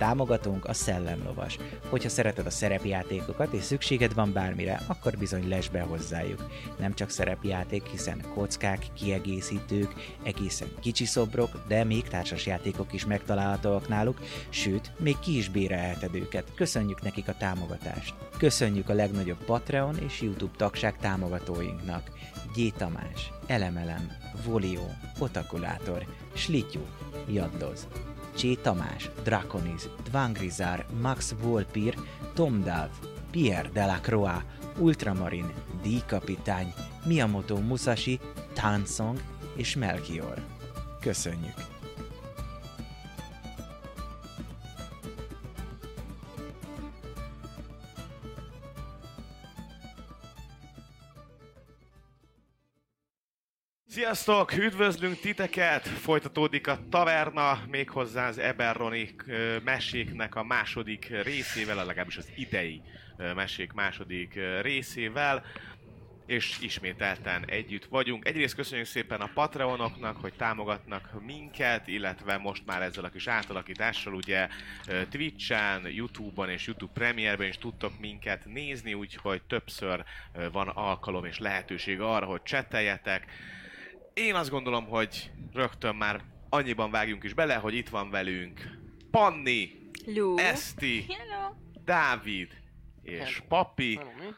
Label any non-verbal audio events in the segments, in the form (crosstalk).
Támogatónk a Szellemlovas. Hogyha szereted a szerepjátékokat és szükséged van bármire, akkor bizony lesz be hozzájuk. Nem csak szerepjáték, hiszen kockák, kiegészítők, egészen kicsi szobrok, de még társasjátékok is megtalálhatóak náluk, sőt, még ki is bérelheted őket. Köszönjük nekik a támogatást. Köszönjük a legnagyobb Patreon és YouTube tagság támogatóinknak. G. Tamás, Elemelem, Volio, Otakulátor, Slityu, Jaddoz. Csé Tamás, Draconis, Dvangrizár, Max Volpir, Tom Dav, Pierre Delacroix, Ultramarin, D. Kapitány, Miyamoto Musashi, Tansong és Melchior. Köszönjük! Sziasztok! Üdvözlünk titeket! Folytatódik a taverna, méghozzá az Eberroni meséknek a második részével, legalábbis az idei mesék második részével, és ismételten együtt vagyunk. Egyrészt köszönjük szépen a Patreonoknak, hogy támogatnak minket, illetve most már ezzel a kis átalakítással ugye Twitch-en, Youtube-on és YouTube Premierben is tudtok minket nézni, úgyhogy többször van alkalom és lehetőség arra, hogy cseteljetek, én azt gondolom, hogy rögtön már annyiban vágjunk is bele, hogy itt van velünk Panni, Lú. Eszti, Hello. Dávid és Papi, Hello, mi?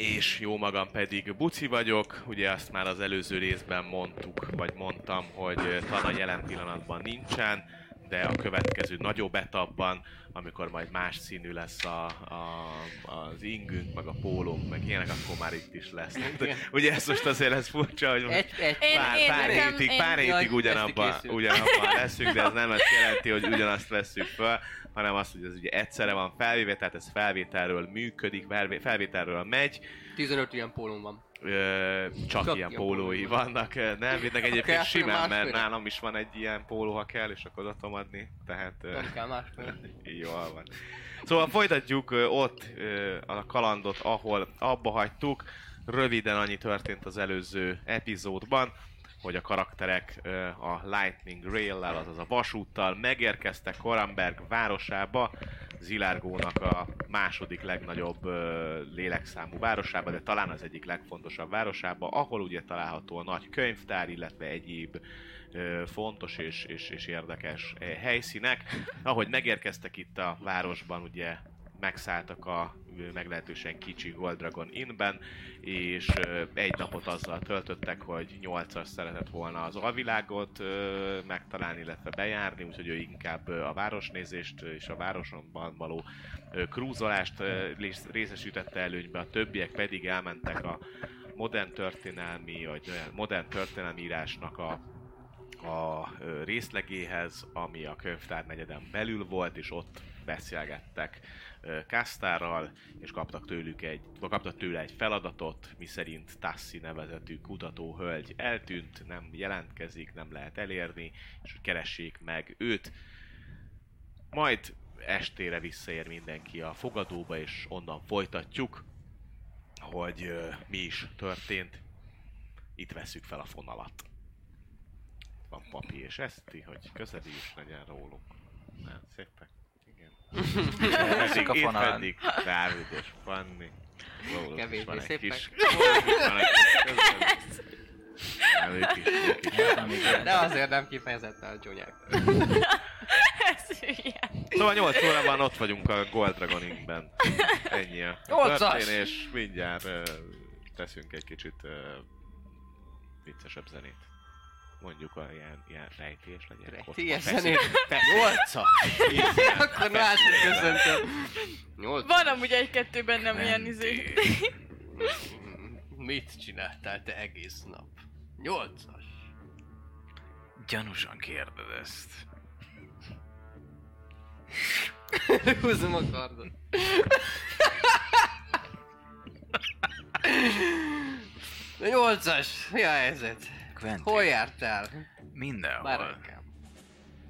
és jó magam pedig Buci vagyok. Ugye azt már az előző részben mondtuk, vagy mondtam, hogy Tana jelen pillanatban nincsen, de a következő nagyobb etapban, amikor majd más színű lesz a, a, az ingünk, meg a pólónk, meg ilyenek, akkor már itt is lesz. Igen. Ugye ez most azért ez furcsa, hogy Egy, egy, Én- pár, én pár nekem- hétig, én- pár hétig ugyanabban, ugyanabban leszünk, de ez nem azt jelenti, hogy ugyanazt veszük fel, hanem azt, hogy ez ugye egyszerre van felvéve, tehát ez felvételről működik, felvé- felvételről megy, 15 ilyen pólón van. Ö, csak, Csak ilyen pólói vannak, nem védnek egyébként Kell, simán, mert nálam is van egy ilyen póló, ha kell, és akkor odatom adni, tehát ö, Nem kell másfél. jól (laughs) van. Szóval folytatjuk ö, ott ö, a kalandot, ahol abba hagytuk. Röviden annyi történt az előző epizódban, hogy a karakterek a Lightning Rail-lel, azaz a vasúttal megérkeztek Koramberg városába, Zilárgónak a második legnagyobb lélekszámú városába, de talán az egyik legfontosabb városába, ahol ugye található a nagy könyvtár, illetve egyéb fontos és, és, és érdekes helyszínek. Ahogy megérkeztek itt a városban, ugye megszálltak a meglehetősen kicsi Gold Dragon Innben, és egy napot azzal töltöttek, hogy 8-as szeretett volna az alvilágot megtalálni, illetve bejárni, úgyhogy ő inkább a városnézést és a városonban való krúzolást részesítette előnybe, a többiek pedig elmentek a modern történelmi, vagy modern történelmi írásnak a a részlegéhez, ami a könyvtár negyeden belül volt, és ott beszélgettek ö, Kastárral, és kaptak tőlük egy, kaptak tőle egy feladatot, miszerint Tassi nevezetű kutatóhölgy eltűnt, nem jelentkezik, nem lehet elérni, és keressék meg őt. Majd estére visszaér mindenki a fogadóba, és onnan folytatjuk, hogy ö, mi is történt. Itt veszük fel a fonalat van papi és eszti, hogy közeli is legyen róluk. Nem, szépek. Veszük a itt pedig Dávid és Fanni. Kevésbé szépek. De azért nem kifejezetten csúnyák. Ez hülye. Szóval 8 órában ott vagyunk a Gold Dragon Inn-ben. Ennyi a történés. Mindjárt uh, teszünk egy kicsit uh, viccesebb zenét. Mondjuk a ilyen, ilyen rejtés legyen. Rejtélyes zenét? Nyolca! (laughs) Akkor másik köszöntöm. Nyolc. Van amúgy egy-kettő bennem ilyen izé. (laughs) Mit csináltál te egész nap? Nyolcas. Gyanúsan kérdez ezt. Húzom a kardot. (laughs) Nyolcas, mi a helyzet? Quentin, Hol jártál? mindenhol, Bármikám.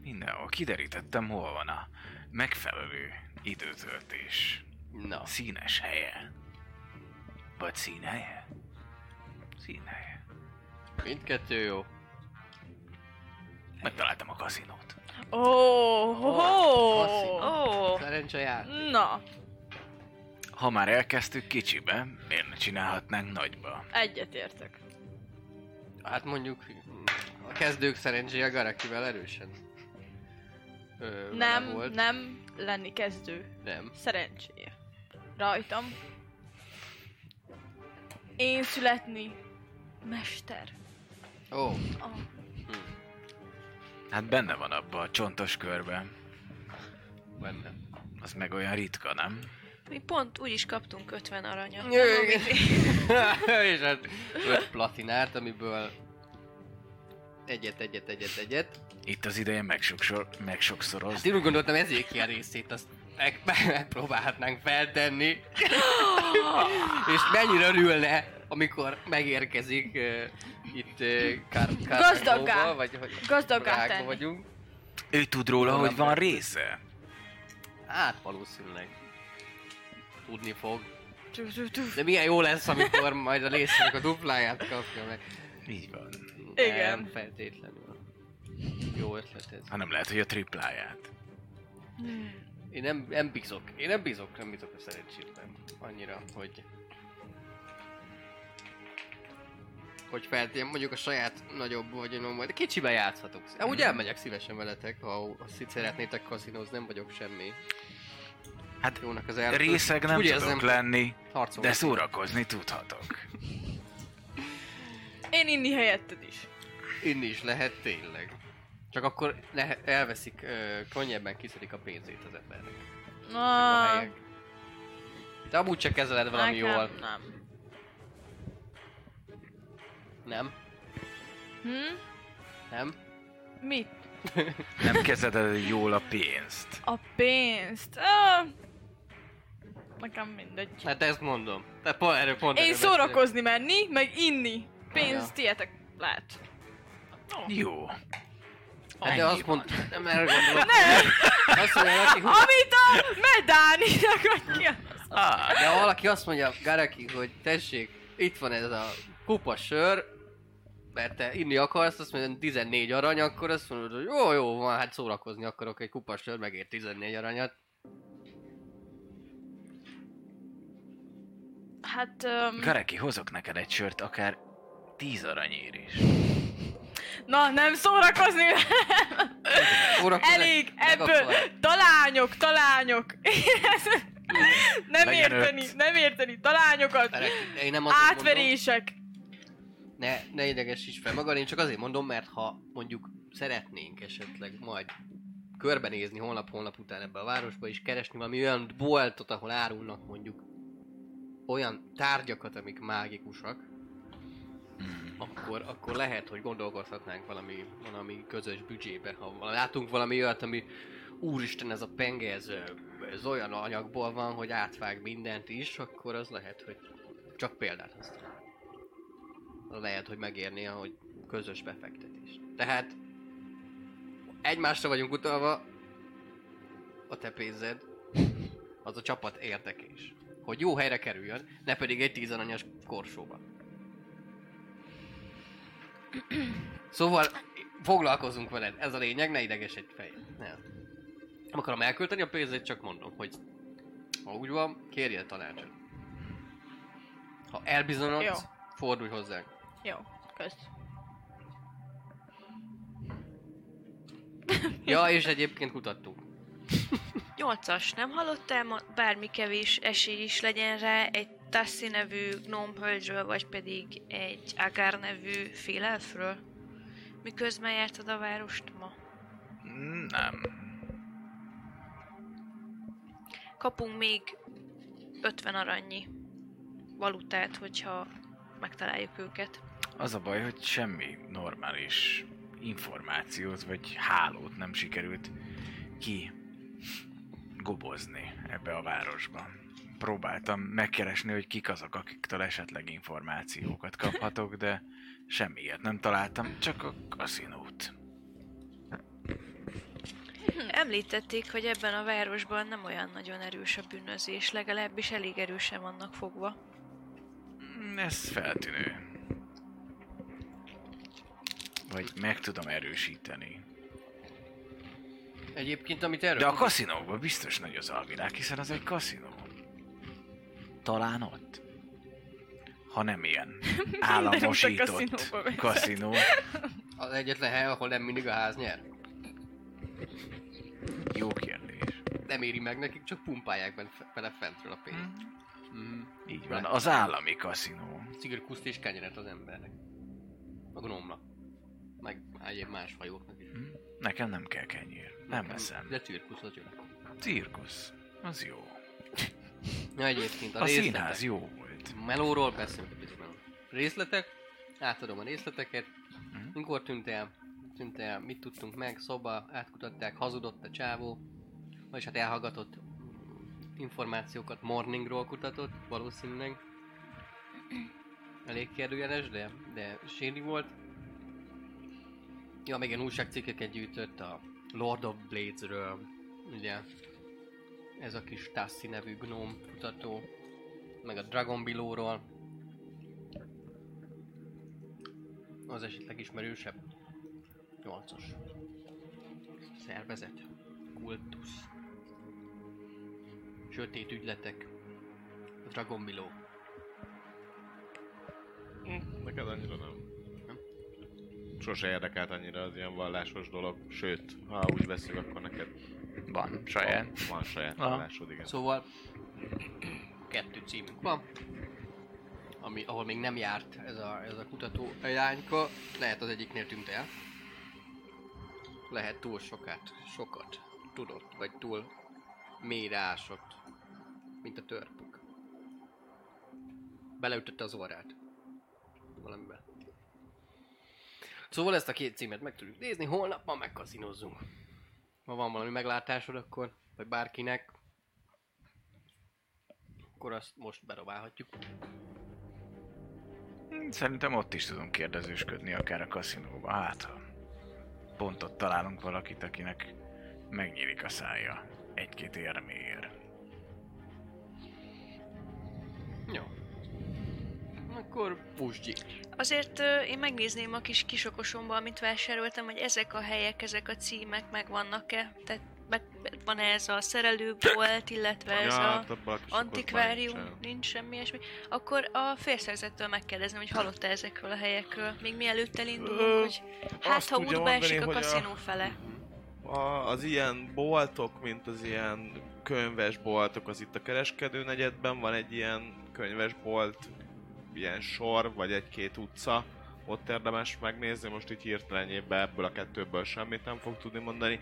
mindenhol kiderítettem, hol van a megfelelő időtöltés. Na, Színes helye. Vagy színhelye? Színhelye. mindkettő jó. Megtaláltam a kaszinót. Ó, oh, Kaszinó. oh. Szerencse jár. Na, Ha már elkezdtük kicsibe, miért ne csinálhatnánk nagyba? egyetértek. Hát mondjuk a kezdők szerencséje Garakivel erősen. Ö, Nem, volt. nem lenni kezdő. Nem. Szerencséje. Rajtam. Én születni mester. Ó, Oh. Hát benne van abba a csontos körben. benne. Az meg olyan ritka, nem? Mi pont úgy is kaptunk 50 aranyat. (laughs) És hát öt platinát, amiből egyet, egyet, egyet, egyet. Itt az ideje megsokszor, Hát megsokszorozni. én úgy gondoltam ezért ki a részét, azt meg, meg, (laughs) megpróbálhatnánk feltenni. (laughs) És mennyire örülne, amikor megérkezik uh, itt uh, Kar-. Kartágóba, vagy hogy tenni. vagyunk. Ő tud róla, Rólam hogy van része. Hát valószínűleg. Tudni fog. De milyen jó lesz, amikor majd a részének a dupláját kapja meg. Így van. Igen. Nem feltétlenül. Jó ötlet ez. Hanem lehet, hogy a tripláját. Én nem, nem bízok. Én nem bízok, nem bízok a szerencsétben. Annyira, hogy... Hogy feltém mondjuk a saját nagyobb vagyonom, majd kicsibe játszhatok. Hát úgy elmegyek szívesen veletek, ha azt itt szeretnétek kaszinózni, nem vagyok semmi. Hát Jónak az el... részeg nem úgy tudok érzem, lenni, harcolni. de szórakozni tudhatok. (laughs) Én inni helyetted is. Inni is lehet tényleg. Csak akkor ne, elveszik, ö, könnyebben kiszedik a pénzét az embernek. A Na, helyek. De amúgy csak kezeled valami nekem jól. Nem. Nem? Hm? Nem? Mit? Nem kezeled jól a pénzt. A pénzt. Ah, nekem mindegy. Hát ezt mondom. Te pont erről pont Én erről szórakozni menni, meg inni. Pénz, Ja. tietek lehet. Jó. Hát de azt van. (laughs) mond, nem erre gondolok. Nem! Azt mondja, valaki, Amit a Medáninak adja. Ah, de ha valaki azt mondja, Garaki, hogy tessék, itt van ez a kupa sör, mert te inni akarsz, azt mondja 14 arany, akkor azt mondod, hogy jó, jó, van, hát szórakozni akarok, egy kupa sör megér 14 aranyat. Hát, um, Gareki, hozok neked egy sört, akár 10 aranyér is. na nem szórakozni. Szórakozni, Elég ebből. Talányok, talányok. (laughs) nem Legyen érteni, öt. nem érteni. Talányokat. Én nem azt mondom, Átverések. ne, ne idegesíts fel magad, én csak azért mondom, mert ha mondjuk szeretnénk esetleg majd körbenézni holnap-holnap után ebbe a városba, és keresni valami olyan boltot, ahol árulnak mondjuk olyan tárgyakat, amik mágikusak, akkor, akkor lehet, hogy gondolkozhatnánk valami, valami közös büdzsébe. Ha látunk valami olyat, ami úristen, ez a penge, ez, ez olyan anyagból van, hogy átvág mindent is, akkor az lehet, hogy csak példát használ. Lehet, hogy megérné, hogy közös befektetés. Tehát egymásra vagyunk utalva, a te pénzed, az a csapat érdekés. Hogy jó helyre kerüljön, ne pedig egy tízaranyas korsóba. Szóval foglalkozunk veled, ez a lényeg, ne idegesedj fej. Nem. Nem akarom elkölteni a pénzét, csak mondom, hogy ha úgy van, kérjél tanácsot. Ha elbizonyodsz, Jó. fordulj hozzánk. Jó, kösz. Ja, és egyébként kutattunk. (laughs) Nyolcas, nem hallottál bármi kevés esély is legyen rá egy Tassi nevű gnómhölgyről, vagy pedig egy Agar nevű félelfről? Miközben jártad a várost ma? Nem. Kapunk még 50 arannyi valutát, hogyha megtaláljuk őket. Az a baj, hogy semmi normális információt vagy hálót nem sikerült ki gobozni ebbe a városba. Próbáltam megkeresni, hogy kik azok, akiktől esetleg információkat kaphatok, de semmi ilyet nem találtam, csak a kaszinót. Említették, hogy ebben a városban nem olyan nagyon erős a bűnözés, legalábbis elég erősen vannak fogva. Ez feltűnő. Vagy meg tudom erősíteni. Egyébként, amit erről... De a kaszinókban biztos nagy az alvilág, hiszen az egy kaszinó. Talán ott. Ha nem ilyen (laughs) államosított kaszinó. Az egyetlen hely, ahol nem mindig a ház nyer. Jó kérdés. Nem éri meg nekik, csak pumpálják bele fentről a pénzt. Mm. Így van, az állami kaszinó. Cigirkuszt és kenyeret az embernek. A gnomnak. Meg egyéb más fajóknak is. Hm? Nekem nem kell kenyér. Nem veszem. De cirkusz az jó. Cirkusz. Az jó. Ja, egyébként a, A részletek. színház jó volt. Melóról beszélünk meló. Részletek, átadom a részleteket. Mhm. Mikor tűnt el? Tűnt el, mit tudtunk meg, szoba, átkutatták, hazudott a csávó. Vagyis hát elhallgatott információkat Morningról kutatott, valószínűleg. Elég kérdőjeles, de, de séri volt. Ja, még ilyen újságcikkeket gyűjtött a Lord of Blades-ről, ugye. Ez a kis Tassi nevű gnóm kutató, meg a Dragon Below-ról. Az esetleg ismerősebb. 8-os. Szervezet. Kultusz. Sötét ügyletek. Dragon Below. Neked annyira nem. Sose érdekelt annyira az ilyen vallásos dolog, sőt, ha úgy veszünk, akkor neked Van, saját. Van, van saját Aha. vallásod, igen. Szóval (clears throat) kettő címünk van, ami, ahol még nem járt ez a, ez a kutató irányka. Lehet az egyiknél tűnt el. Lehet túl sokat, sokat tudott, vagy túl mélyre ásott, mint a törpök. Beleütötte az orrát. Valamibe. Szóval ezt a két címet meg tudjuk nézni, holnap ma megkaszinozzunk. Ha van valami meglátásod, akkor, vagy bárkinek, akkor azt most berobálhatjuk. Szerintem ott is tudunk kérdezősködni, akár a kaszinóba. Hát, ha pont ott találunk valakit, akinek megnyílik a szája egy-két érméért. Jó. Akkor pusgyi. Azért én megnézném a kis kisokosomban, amit vásároltam, hogy ezek a helyek, ezek a címek megvannak-e. Tehát meg, van-e ez a szerelőbolt, illetve ez a hát kis antikvárium, nincsen. nincs semmi ilyesmi. Akkor a félszerzettől megkérdezném, hogy hallotta ezekről a helyekről, még mielőtt elindulunk, hogy hát ha útba esik a a- kaszinó fele. A, az ilyen boltok, mint az ilyen könyves boltok, az itt a kereskedő negyedben van egy ilyen könyvesbolt, ilyen sor, vagy egy-két utca, ott érdemes megnézni, most így hirtelenjében ebből a kettőből semmit nem fog tudni mondani.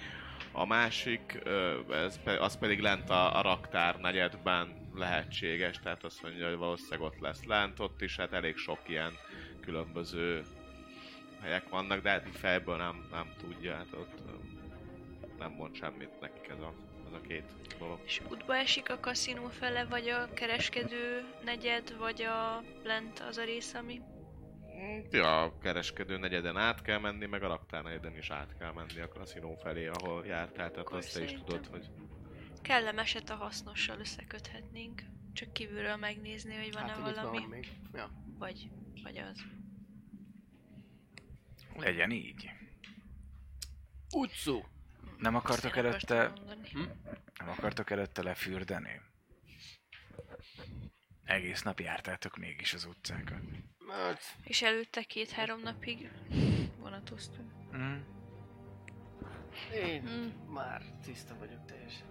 A másik, ez, az pedig lent a, a raktár negyedben lehetséges, tehát azt mondja, hogy valószínűleg ott lesz lent, ott is hát elég sok ilyen különböző helyek vannak, de hát így fejből nem, nem tudja, hát ott nem mond semmit nekik ez a, ez a két dolog. És útba esik a kaszinó fele, vagy a kereskedő negyed, vagy a lent az a rész, ami... Ja, a kereskedő negyeden át kell menni, meg a raktár negyeden is át kell menni a kaszinó felé, ahol jártál, tehát azt te is tudod, hogy Kellemeset a hasznossal összeköthetnénk. Csak kívülről megnézni, hogy van-e Hát, valami, van még. Ja. vagy, vagy az. Legyen így. Utsu! Nem akartok előtte, mondani. nem akartok előtte lefürdeni? Egész nap jártátok mégis az utcákat. Hát, És előtte két-három napig vonatoztunk. Mm. én Mm. már tiszta vagyok teljesen.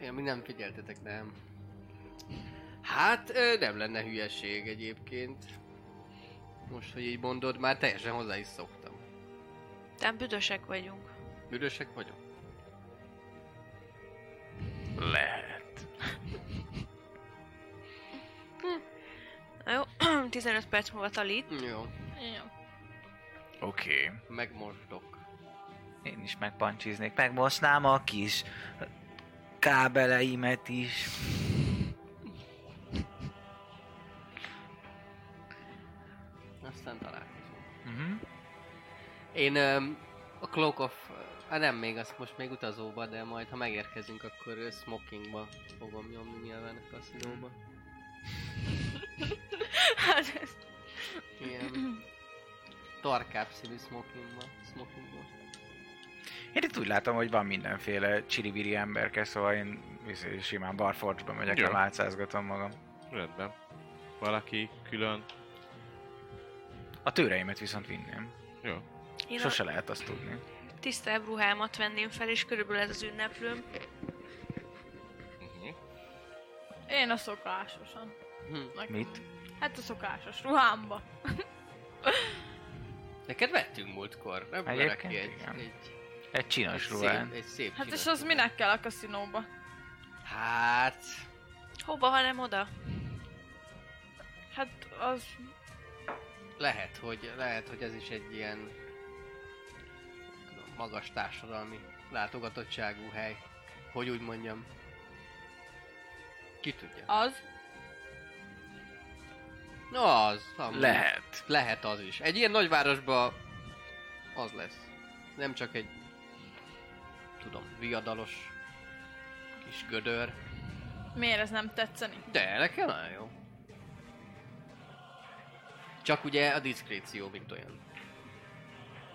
Én mi nem figyeltetek, nem. Hát, nem lenne hülyeség egyébként. Most, hogy így mondod, már teljesen hozzá is szoktam. Tehát büdösek vagyunk. Büdösek vagyok? Lehet. Na jó, (clears throat) 15 perc múlva talit. Jó, Jó. Oké. Okay. megmostok. Én is megpancsiznék, megmosnám a kis kábeleimet is. Aztán találkozunk. Uh-huh. Én um, a Cloak of... Hát nem még, azt most még utazóba, de majd ha megérkezünk, akkor smokingba fogom nyomni nyilván a kaszinóba. Hát ez... Ilyen tarkább színű smokingba. smokingba. Én itt úgy látom, hogy van mindenféle csiribiri emberke, szóval én simán Barforge-ba megyek, Jó. nem átszázgatom magam. Rendben. Valaki külön. A tőreimet viszont vinném. Jó. Sose lehet azt tudni. Tisztább ruhámat venném fel, és körülbelül ez az ünneplőm. Uh-huh. Én a szokásosan. Hm. Nekem- Mit? Hát a szokásos ruhámba. Neked vettünk múltkor, nem Egyébként egy, igen. egy, Egy csinos egy, ruhán. szép, egy szép Hát és az minek kell a kaszinóba? Hát... Hova, ha nem oda? Hát az... Lehet, hogy, lehet, hogy ez is egy ilyen magas társadalmi látogatottságú hely. Hogy úgy mondjam. Ki tudja? Az? Na az, amúgy. Lehet. Lehet az is. Egy ilyen nagyvárosban az lesz. Nem csak egy tudom, viadalos kis gödör. Miért ez nem tetszeni? De nekem nagyon jó. Csak ugye a diszkréció, mint olyan.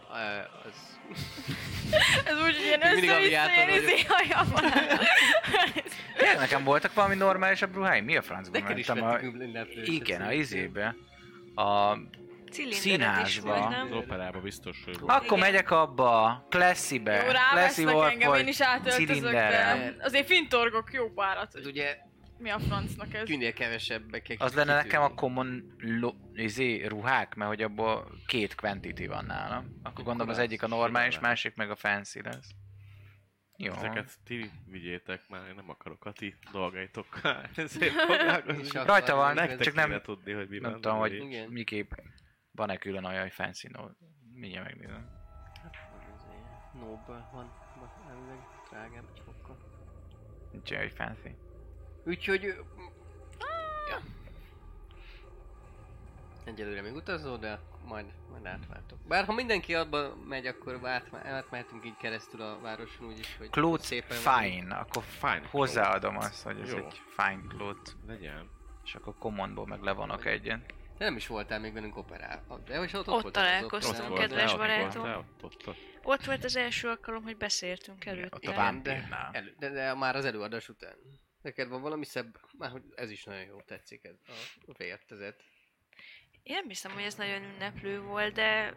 Az... (laughs) Ez úgy, hogy ilyen össze-vissza izé hajam (laughs) Tényleg nekem voltak valami normálisabb ruháim? Mi a francba Neked is mentem a... Igen, a izébe. A... Színházba. volt, Az nem? operában biztos, hogy Akkor Igen. megyek abba, Classy-be. Jó, rávesznek volt, engem, én vagy is átöltözök, de azért fintorgok jó párat, ugye mi a francnak ez. minél kevesebbek. Az lenne nekem a common lo- izé, ruhák, mert hogy abból két quantity van nálam. Akkor gondolom az az egyik a normális, másik meg a fancy lesz. Jó. Ezeket ti vigyétek már, én nem akarok a ti a- (laughs) Rajta van, Nektek csak nem, tudni, hogy mi nem van. tudom, hogy Igen. miképp van-e külön olyan, hogy fancy no. Mindjárt megnézem. Noble van, van elvileg drágább egy fokkal. Nincs olyan, hogy fancy. Úgyhogy... ö, Ja. Egyelőre még utazó, de majd, majd átváltok. Bár ha mindenki abba megy, akkor át, átmehetünk így keresztül a városon úgyis, hogy Clothes szépen fine, akkor Fine. hozzáadom azt, hogy ez Jó. egy fine cloth, Legyen. és akkor commandból meg levonok egyet. De nem is voltál még velünk operál. De hogy ott, Ott voltál az találkoztunk, kedves ott barátom. Ott, ott, ott. Ott volt az első alkalom, hogy beszéltünk Ott a vámpírnál. de, elő, de, de, már az előadás után. Neked van valami szebb? Már hogy ez is nagyon jó tetszik, ez a vértezet. Én nem hiszem, hogy ez nagyon ünneplő volt, de...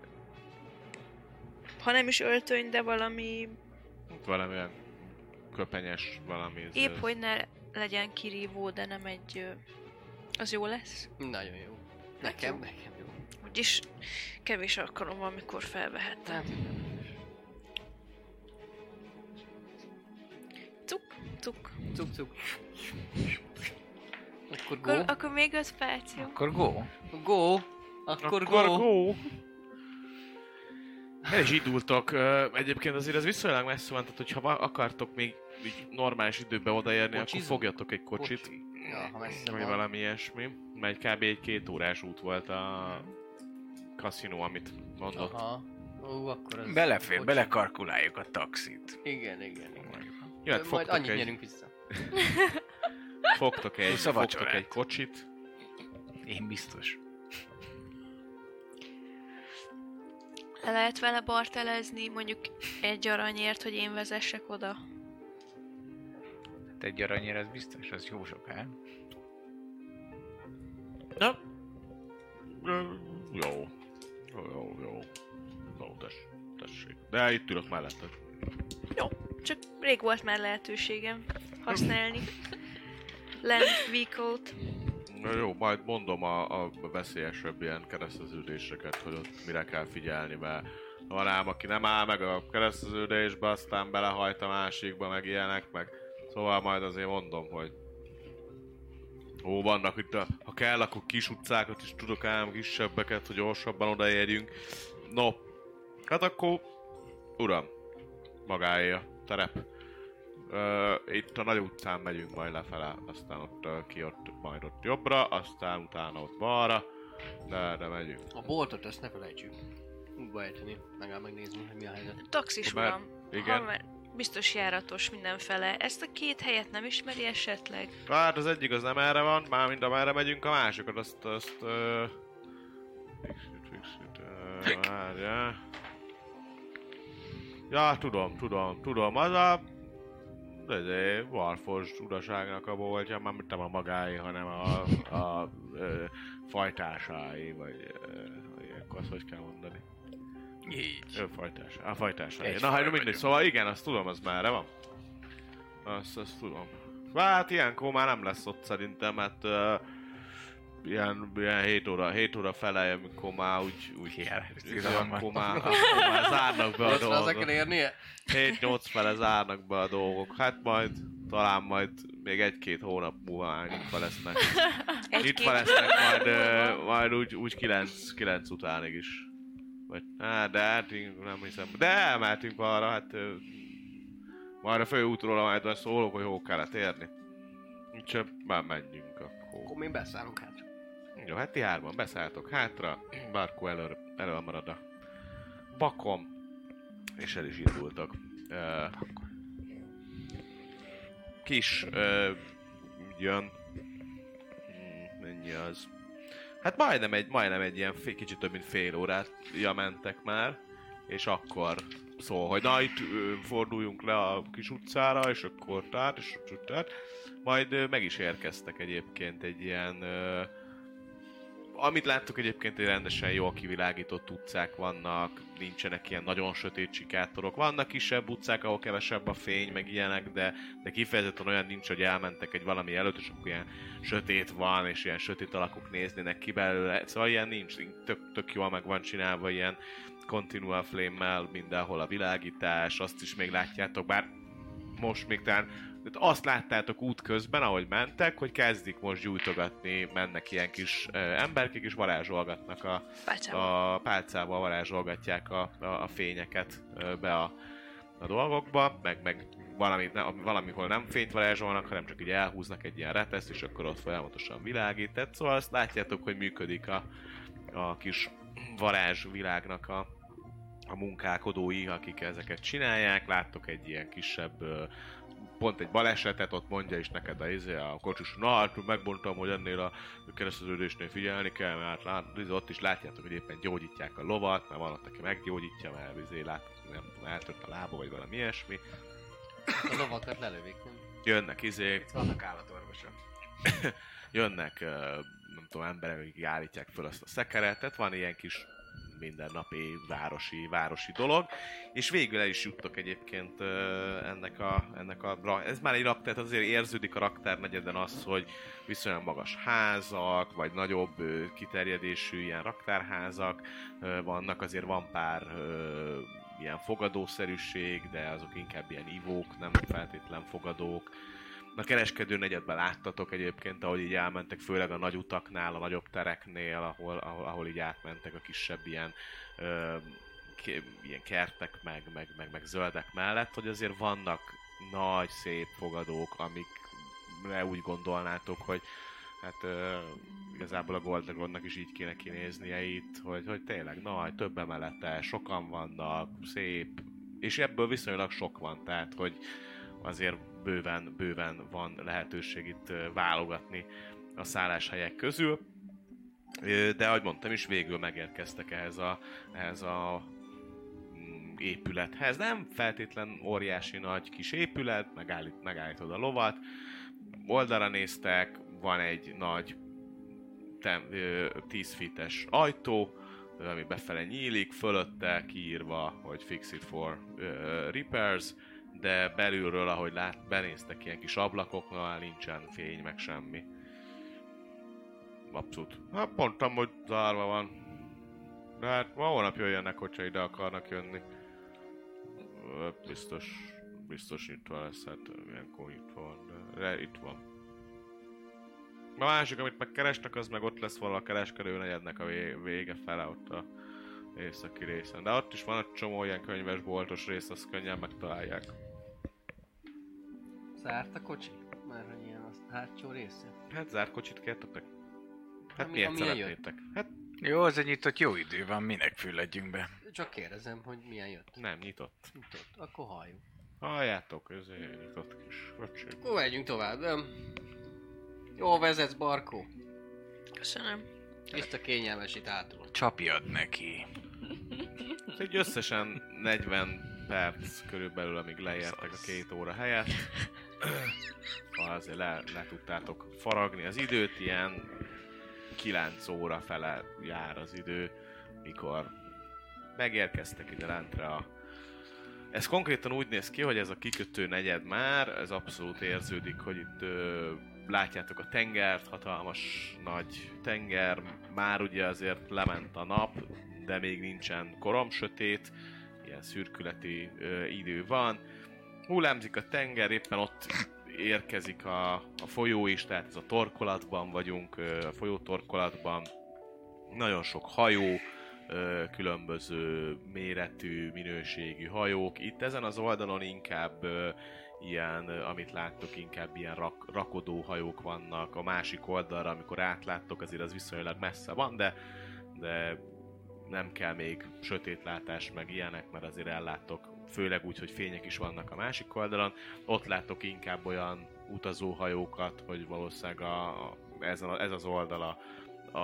Ha nem is öltöny, de valami... Valamilyen köpenyes valami. ez- Épp, hogy ne legyen kirívó, de nem egy... Az jó lesz. Nagyon jó. Nekem, nekem jó. Úgyis kevés alkalom van, amikor felvehettem. Hát, Cuk, cuk. cuk. Akkor go. Akkor, akkor még öt perc, jó? Akkor go. Go. Akkor, Akkor go. go. (laughs) El is indultok. Egyébként azért ez viszonylag messze van, tehát hogyha akartok még így normális időben odaérni, akkor Kocsizunk? fogjatok egy kocsit. Kocsi. Ja, ha messze Vagy van. valami ilyesmi. Mert kb. egy két órás út volt a kaszinó, amit mondott. Aha. Ó, akkor az... Belefér, kocsi. belekarkuláljuk a taxit. Igen, igen, igen. Jöhet, Majd fogtok annyit egy, nyerünk vissza. (laughs) fogtok egy, fogtok egy kocsit. Én biztos. Le lehet vele bartelezni, mondjuk egy aranyért, hogy én vezessek oda. Hát egy aranyér, ez biztos, az jó sok, hát? Na. Jó. Jó, jó, jó. Jó, tess, tessék. De itt ülök melletted. Rég volt már lehetőségem használni. Land vehicle-t. Na jó, majd mondom a, a veszélyesebb ilyen kereszteződéseket, hogy ott mire kell figyelni, mert van ám, aki nem áll meg a kereszteződésbe, aztán belehajt a másikba, meg ilyenek, meg szóval majd azért mondom, hogy Ó, vannak itt, a, ha kell, akkor kis utcákat is tudok ám, kisebbeket, hogy gyorsabban odaérjünk. No, hát akkor, uram, magáé a terep. Ö, itt a nagy utcán megyünk majd lefele, aztán ott ö, ki ott, majd ott jobbra, aztán utána ott balra, de erre megyünk. A boltot ezt ne felejtsük. Útba ejteni, legalább megnézni, hogy mi a helyzet. Taxis Már- uram, igen. Ha már biztos járatos mindenfele. Ezt a két helyet nem ismeri esetleg? Hát az egyik az nem erre van, már mind amerre megyünk, a másikat azt, azt... Ö... Fixit, fixit, várjál. Ja, tudom, tudom, tudom, az a... Ez Warforged uraságnak a boltja, már nem a magáé, hanem a, a ö, fajtásái, vagy ö, ilyenkor azt hogy kell mondani. Így. Ő fajtásá, a fajtásái. Egy Na, hát mindegy, szóval igen, azt tudom, az már van. Azt, azt tudom. Hát ilyenkor már nem lesz ott szerintem, hát uh, ilyen, ilyen 7 óra, 7 óra fele, amikor már úgy, úgy tilalmat. akkor már, akkor már zárnak be a dolgok. érnie? 7-8 fele zárnak be a dolgok. Hát majd, talán majd még egy-két hónap múlva már nyitva lesznek. Nyitva lesznek majd, majd úgy, úgy 9, 9 utánig is. Vagy, hát, de hát nem hiszem. De elmehetünk arra, hát majd a főútról majd szólok, hogy hol kellett érni. Úgyhogy már menjünk akkor. Akkor mi beszállunk hát. Jó, hát ti hárman beszálltok hátra, Barkó elől, elől marad a bakom, és el is indultak. Kis jön, Hmm, mennyi az? Hát majdnem egy, majdnem egy ilyen fél, kicsit több mint fél órát mentek már, és akkor szól, hogy na itt forduljunk le a kis utcára, és akkor tehát, és tehát. Majd meg is érkeztek egyébként egy ilyen amit láttuk egyébként, egy rendesen jól kivilágított utcák vannak, nincsenek ilyen nagyon sötét sikátorok. Vannak kisebb utcák, ahol kevesebb a fény, meg ilyenek, de, de kifejezetten olyan nincs, hogy elmentek egy valami előtt, és akkor ilyen sötét van, és ilyen sötét alakok néznének ki belőle. Szóval ilyen nincs, tök, tök jól meg van csinálva, ilyen continual flame-mel mindenhol a világítás, azt is még látjátok, bár most még talán tehát azt láttátok út közben, ahogy mentek, hogy kezdik most gyújtogatni, mennek ilyen kis ö, emberkék, és varázsolgatnak a, Pácsával. a pálcával varázsolgatják a, a, a fényeket be a, a dolgokba, meg, meg valami, ne, valamihol nem fényt varázsolnak, hanem csak így elhúznak egy ilyen reteszt, és akkor ott folyamatosan világít. Tehát szóval azt látjátok, hogy működik a, a kis varázsvilágnak a, a munkálkodói, akik ezeket csinálják. Láttok egy ilyen kisebb ö, pont egy balesetet, ott mondja is neked a, izé, a kocsis, na hát megmondtam, hogy ennél a kereszteződésnél figyelni kell, mert lát, izé, ott is látjátok, hogy éppen gyógyítják a lovat, mert van ott, aki meggyógyítja, mert izé, hogy nem tudom, eltört a lába, vagy valami ilyesmi. A lovakat lelövik, nem? Jönnek izé, Itt vannak állatorvosok. (laughs) jönnek, nem tudom, emberek, akik állítják föl azt a szekeret, tehát van ilyen kis mindennapi városi, városi dolog, és végül el is juttok egyébként ennek a, ennek a, ez már egy rak, tehát azért érződik a raktárnegyeden az, hogy viszonylag magas házak, vagy nagyobb kiterjedésű ilyen raktárházak vannak, azért van pár ilyen fogadószerűség, de azok inkább ilyen ivók, nem feltétlen fogadók. A kereskedő negyedben láttatok egyébként, ahogy így elmentek, főleg a nagy utaknál, a nagyobb tereknél, ahol, ahol, ahol így átmentek a kisebb ilyen, ö, ké- ilyen kertek, meg, meg, meg, meg zöldek mellett, hogy azért vannak nagy, szép fogadók, amikre úgy gondolnátok, hogy hát ö, igazából a Gold Dragonnak is így kéne kinéznie itt, hogy, hogy tényleg nagy, több emelete, sokan vannak, szép, és ebből viszonylag sok van, tehát hogy azért bőven, bőven van lehetőség itt válogatni a szálláshelyek közül. De ahogy mondtam is, végül megérkeztek ehhez a, ehhez a mm, épülethez. Nem feltétlen óriási nagy kis épület, megállít, megállítod a lovat, oldalra néztek, van egy nagy tem, ö, 10 fites ajtó, ami befele nyílik, fölötte kiírva, hogy fix it for ö, repairs, de belülről, ahogy lát, benéztek ilyen kis ablakoknál, nincsen fény, meg semmi. Abszolút. Hát mondtam, hogy zárva van. De hát ma holnap jöjjenek, hogyha ide akarnak jönni. Biztos, biztos nyitva lesz, hát ilyenkor nyitva van, de, itt van. A másik, amit megkerestek, az meg ott lesz valahol a kereskedő negyednek a vé- vége fele ott a északi részen. De ott is van egy csomó ilyen könyvesboltos rész, azt könnyen megtalálják. Zárt a kocsi? Már hogy ilyen az hátsó része? Hát zárt kocsit kértetek? Hát Ami- miért szeretnétek? Hát Jó, az egy nyitott jó idő van, minek fülledjünk be. Csak kérdezem, hogy milyen jött. nem, nyitott. Nyitott. Akkor halljuk. Halljátok, ez egy nyitott kis kocsi. Akkor megyünk tovább, nem? Jó vezetsz, Barkó. Köszönöm. Tiszta kényelmes itt hátul. Csapjad neki. Egy összesen 40 perc körülbelül, amíg leértek a két óra helyett. Szóval azért le, le tudtátok faragni az időt, ilyen 9 óra fele jár az idő, mikor megérkeztek ide lentre a... Ez konkrétan úgy néz ki, hogy ez a kikötő negyed már, ez abszolút érződik, hogy itt ö, látjátok a tengert, hatalmas nagy tenger, már ugye azért lement a nap, de még nincsen korom sötét, ilyen szürkületi ö, idő van. Hullámzik a tenger, éppen ott érkezik a, a folyó is, tehát ez a torkolatban vagyunk, a folyó torkolatban. Nagyon sok hajó, különböző méretű, minőségű hajók. Itt ezen az oldalon inkább ilyen, amit láttok, inkább ilyen rak, rakodó hajók vannak. A másik oldalra, amikor átláttok, azért az viszonylag messze van, de, de nem kell még sötétlátás meg ilyenek, mert azért elláttok, főleg úgy, hogy fények is vannak a másik oldalon. Ott láttok inkább olyan utazóhajókat, hogy valószínűleg a, a, ez, a, ez az oldala a,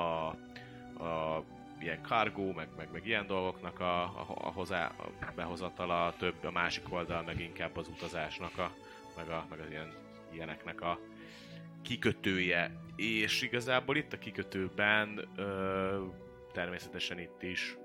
a ilyen cargo, meg, meg, meg ilyen dolgoknak a, a, a, hozá, a behozatala, több a másik oldal meg inkább az utazásnak a, meg, a, meg az ilyen, ilyeneknek a kikötője. És igazából itt a kikötőben ö, természetesen itt is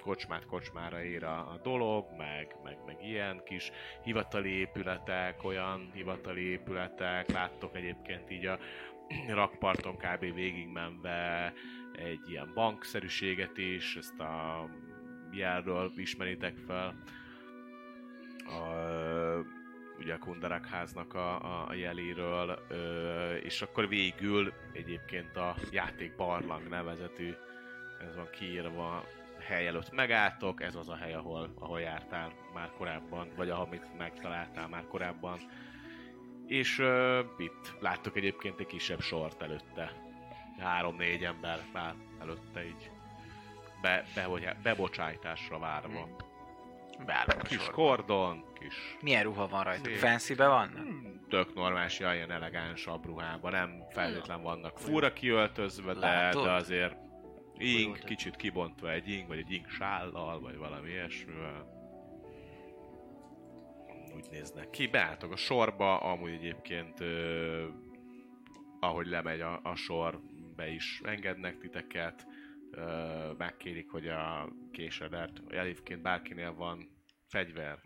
kocsmát kocsmára ér a, a dolog, meg, meg, meg ilyen kis hivatali épületek, olyan hivatali épületek, láttok egyébként így a (clears throat) rakparton kb. végigmenve egy ilyen bankszerűséget is, ezt a jelről ismeritek fel. A, ugye a Kundarak háznak a, a, jeléről, ö, és akkor végül egyébként a játék barlang nevezetű, ez van kiírva, hely előtt megálltok, ez az a hely, ahol, ahol jártál már korábban, vagy amit megtaláltál már korábban. És ö, itt láttok egyébként egy kisebb sort előtte. Három-négy ember már előtte így be, be, bebocsájtásra várva. Beállok a Kis sorba. kordon, kis Milyen ruha van rajta? Szép. Fancy-be vannak? tök normális, ilyen elegánsabb ruhában, nem feltétlen vannak fura kiöltözve, de, de azért ing, kicsit kibontva egy ing, vagy egy ing sállal, vagy valami ilyesmivel. Úgy néznek ki. Beálltok a sorba, amúgy egyébként ö, ahogy lemegy a, a sor, be is engednek titeket, ö, megkérik, hogy a késedet, egyébként bárkinél van fegyver,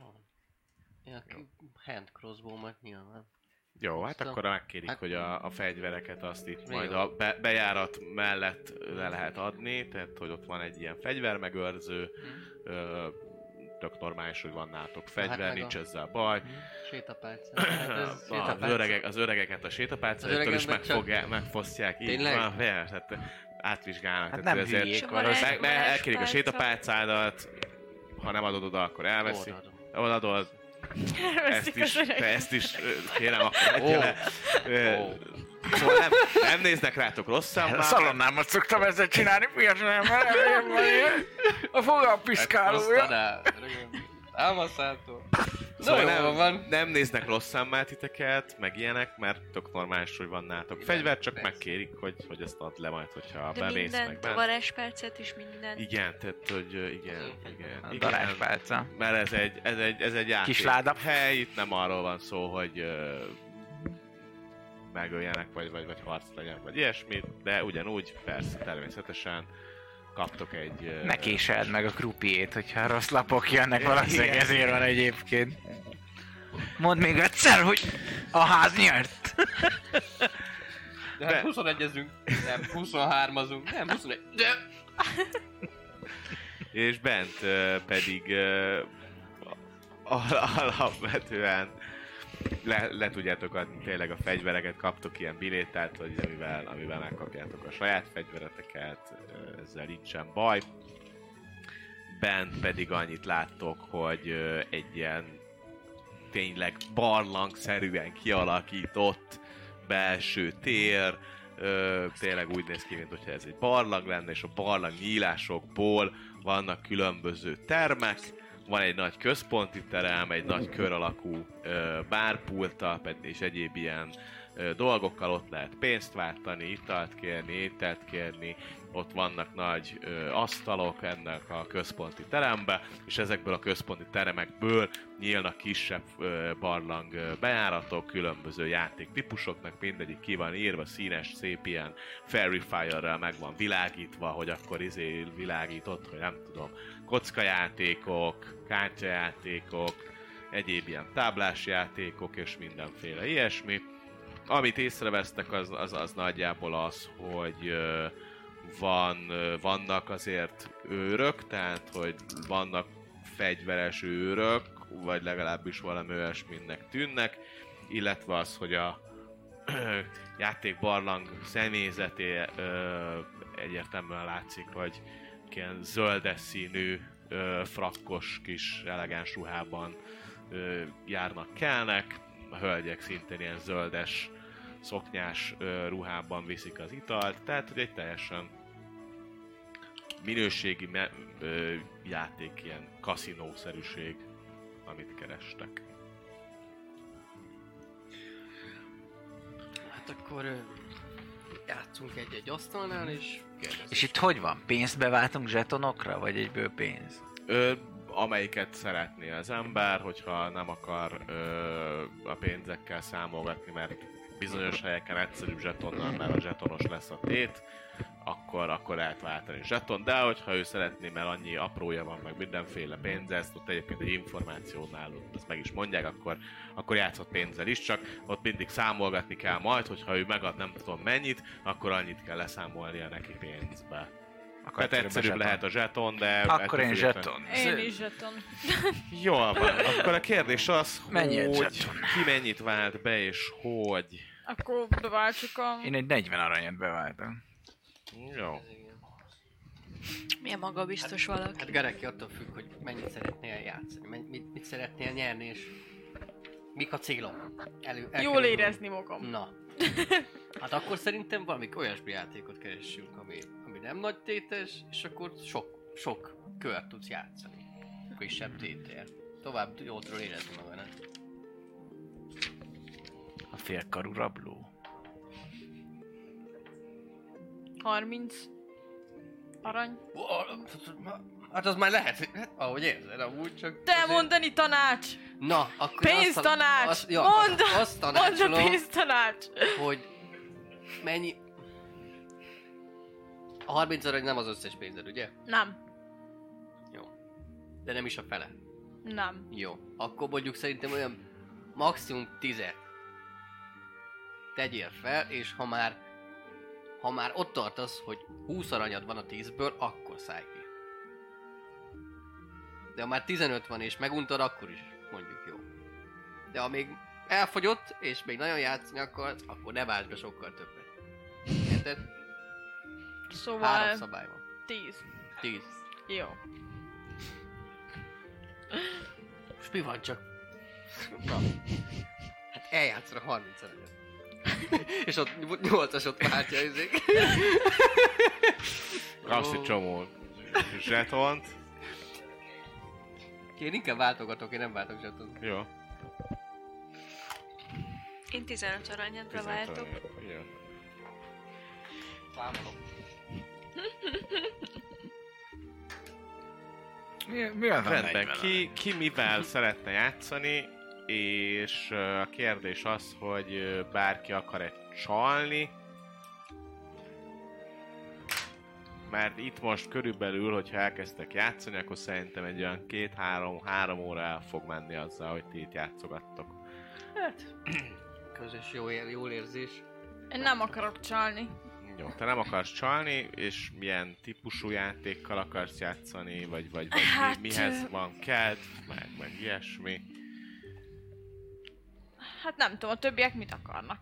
Ja, hand crossbow meg nyilván. Jó, hát Aztán- akkor megkérik, hát- hogy a, a fegyvereket azt itt majd a be, bejárat mellett le lehet adni, tehát hogy ott van egy ilyen fegyvermegőrző, ö, tök normális, hogy van nálatok fegyver, meg nincs a- ezzel baj. Sétapálca. (clears throat) Hát ez Az, öregek, az öregeket a sétapálcától Az is öregemnek csak- megfogják, megfosztják. Így Tényleg? van, persze, hát átvizsgálnak. Hát tehát nem ezért hülyék, meg, elkérik a sétapálcádat, ha nem adod oda, akkor elveszi. Odaadom. Odaadod, ezt is, te ezt is, kérem, akkor Ó. le. Ó. Szóval nem, nem néznek rátok rosszan már. szalonnámat szoktam ezzel csinálni, miért nem? A fogal piszkálója. Aztán el. Támaszától. Szóval nem, van. nem néznek rosszan már titeket, meg ilyenek, mert tök normális, hogy van Igen, fegyver, csak persze. megkérik, hogy, hogy ezt add le majd, hogyha De bemész meg bent. varázspálcát is mindent. Igen, tehát, hogy igen, igen, A igen. darázspálca. Mert ez egy, ez egy, ez egy játék. Kis láda. hely, itt nem arról van szó, hogy ö, megöljenek, vagy, vagy, vagy harc legyen, vagy ilyesmi, de ugyanúgy, persze, természetesen kaptok egy... Ne késeld meg a krupiét, hogyha rossz lapok jönnek, valószínűleg ezért van egyébként. Mondd még egyszer, hogy a ház nyert. De hát Be- 21-ezünk. Nem, 23-azunk. Nem, 21. De... És bent pedig al- alapvetően le, le tudjátok adni tényleg a fegyvereket, kaptok ilyen bilétát, hogy amivel, amivel megkapjátok a saját fegyvereteket, ezzel nincsen baj. Bent pedig annyit láttok, hogy egy ilyen tényleg barlangszerűen kialakított belső tér, ö, tényleg úgy néz ki, mintha ez egy barlang lenne, és a barlang nyílásokból vannak különböző termek, van egy nagy központi terem, egy nagy kör alakú ö, bárpulta, és egyéb ilyen dolgokkal ott lehet pénzt váltani, italt kérni, ételt kérni, ott vannak nagy ö, asztalok ennek a központi terembe, és ezekből a központi teremekből nyílnak kisebb ö, barlang ö, bejáratok, különböző játéktípusoknak, mindegyik ki van írva, színes, szép ilyen fairy fire-rel meg van világítva, hogy akkor izé világított, hogy nem tudom, kockajátékok, kártyajátékok, egyéb ilyen táblás játékok és mindenféle ilyesmi. Amit észrevesztek az, az, az nagyjából az, hogy ö, van, ö, vannak azért őrök, tehát hogy vannak fegyveres őrök, vagy legalábbis valami olyasminek tűnnek, illetve az, hogy a (clears throat) játékbarlang személyzeté ö, egyértelműen látszik, hogy ilyen zöldes színű, ö, frakkos kis elegáns ruhában ö, járnak, kelnek, a hölgyek szintén ilyen zöldes, szoknyás ruhában viszik az italt, tehát hogy egy teljesen minőségi me- ö, játék, ilyen kaszinószerűség, amit kerestek. Hát akkor ö, játszunk egy-egy asztalnál, és kérdezzük. És itt hogy van? Pénzt beváltunk zsetonokra, vagy egyből pénz? Ö, amelyiket szeretné az ember, hogyha nem akar ö, a pénzekkel számolgatni, mert bizonyos helyeken egyszerűbb zsetonnal, mert a zsetonos lesz a tét, akkor, akkor lehet váltani zseton, de hogyha ő szeretné, mert annyi aprója van, meg mindenféle pénze, ezt ott egyébként egy információnál ezt meg is mondják, akkor, akkor játszhat pénzzel is, csak ott mindig számolgatni kell majd, hogyha ő megad nem tudom mennyit, akkor annyit kell leszámolnia neki pénzbe. Akkor Tehát egyszerűbb lehet a zseton, de... Akkor én zseton. Én is zseton. Jól van. Akkor a kérdés az, Mennyi hogy ki mennyit vált be, és hogy. Akkor beváltsuk a... Én egy 40 aranyat beváltam. Jó. Milyen magabiztos valaki. Hát Gareki attól függ, hogy mennyit szeretnél játszani, men- mit, mit szeretnél nyerni, és mik a célok. Elő, el Jól érezni magam. Na. (laughs) Hát akkor szerintem valami olyasmi játékot keressünk, ami, ami nem nagy tétes, és akkor sok, sok kört tudsz játszani. Kisebb tétel. Tovább jól tudod érezni magadat. A félkarú rabló. 30 arany. Hát az már lehet, hát, ahogy érzed, amúgy csak... Te azért- mondani tanács! Na, akkor Pénztanács! azt- ja, Mondd! Azt Mondd a tanácsolom, pénztanács! hogy mennyi... A 30 arany nem az összes pénzed, ugye? Nem. Jó. De nem is a fele. Nem. Jó. Akkor mondjuk szerintem olyan maximum 10 tegyél fel, és ha már ha már ott tartasz, hogy 20 aranyad van a 10-ből, akkor szállj ki. De ha már 15 van és meguntad, akkor is mondjuk jó. De ha még elfogyott, és még nagyon játszani akarsz, akkor ne vásd be sokkal többet. Érted? Három Szóval szabály van. 10. 10. Jó. Most mi van csak? Na. Hát eljátszol a 30 aranyat. (laughs) és ott 8-as ott váltja izék. Kapsz egy csomó zsetont. Én inkább váltogatok, én nem váltok zseton. Jó. Én 15 aranyat beváltok. Jó. Számolom. Mi, mi az a Rendben, 40 ki, ki mivel szeretne játszani, és a kérdés az, hogy bárki akar-e csalni, mert itt most körülbelül, hogyha elkezdtek játszani, akkor szerintem egy olyan két-három-három óra el fog menni azzal, hogy ti itt játszogattok. Hát, (clears throat) közös jó, ér- jól érzés. Én nem akarok csalni. Jó, te nem akarsz csalni, és milyen típusú játékkal akarsz játszani, vagy, vagy, vagy Hát, mi, mihez van kedv, meg, meg ilyesmi. Hát nem tudom, a többiek mit akarnak.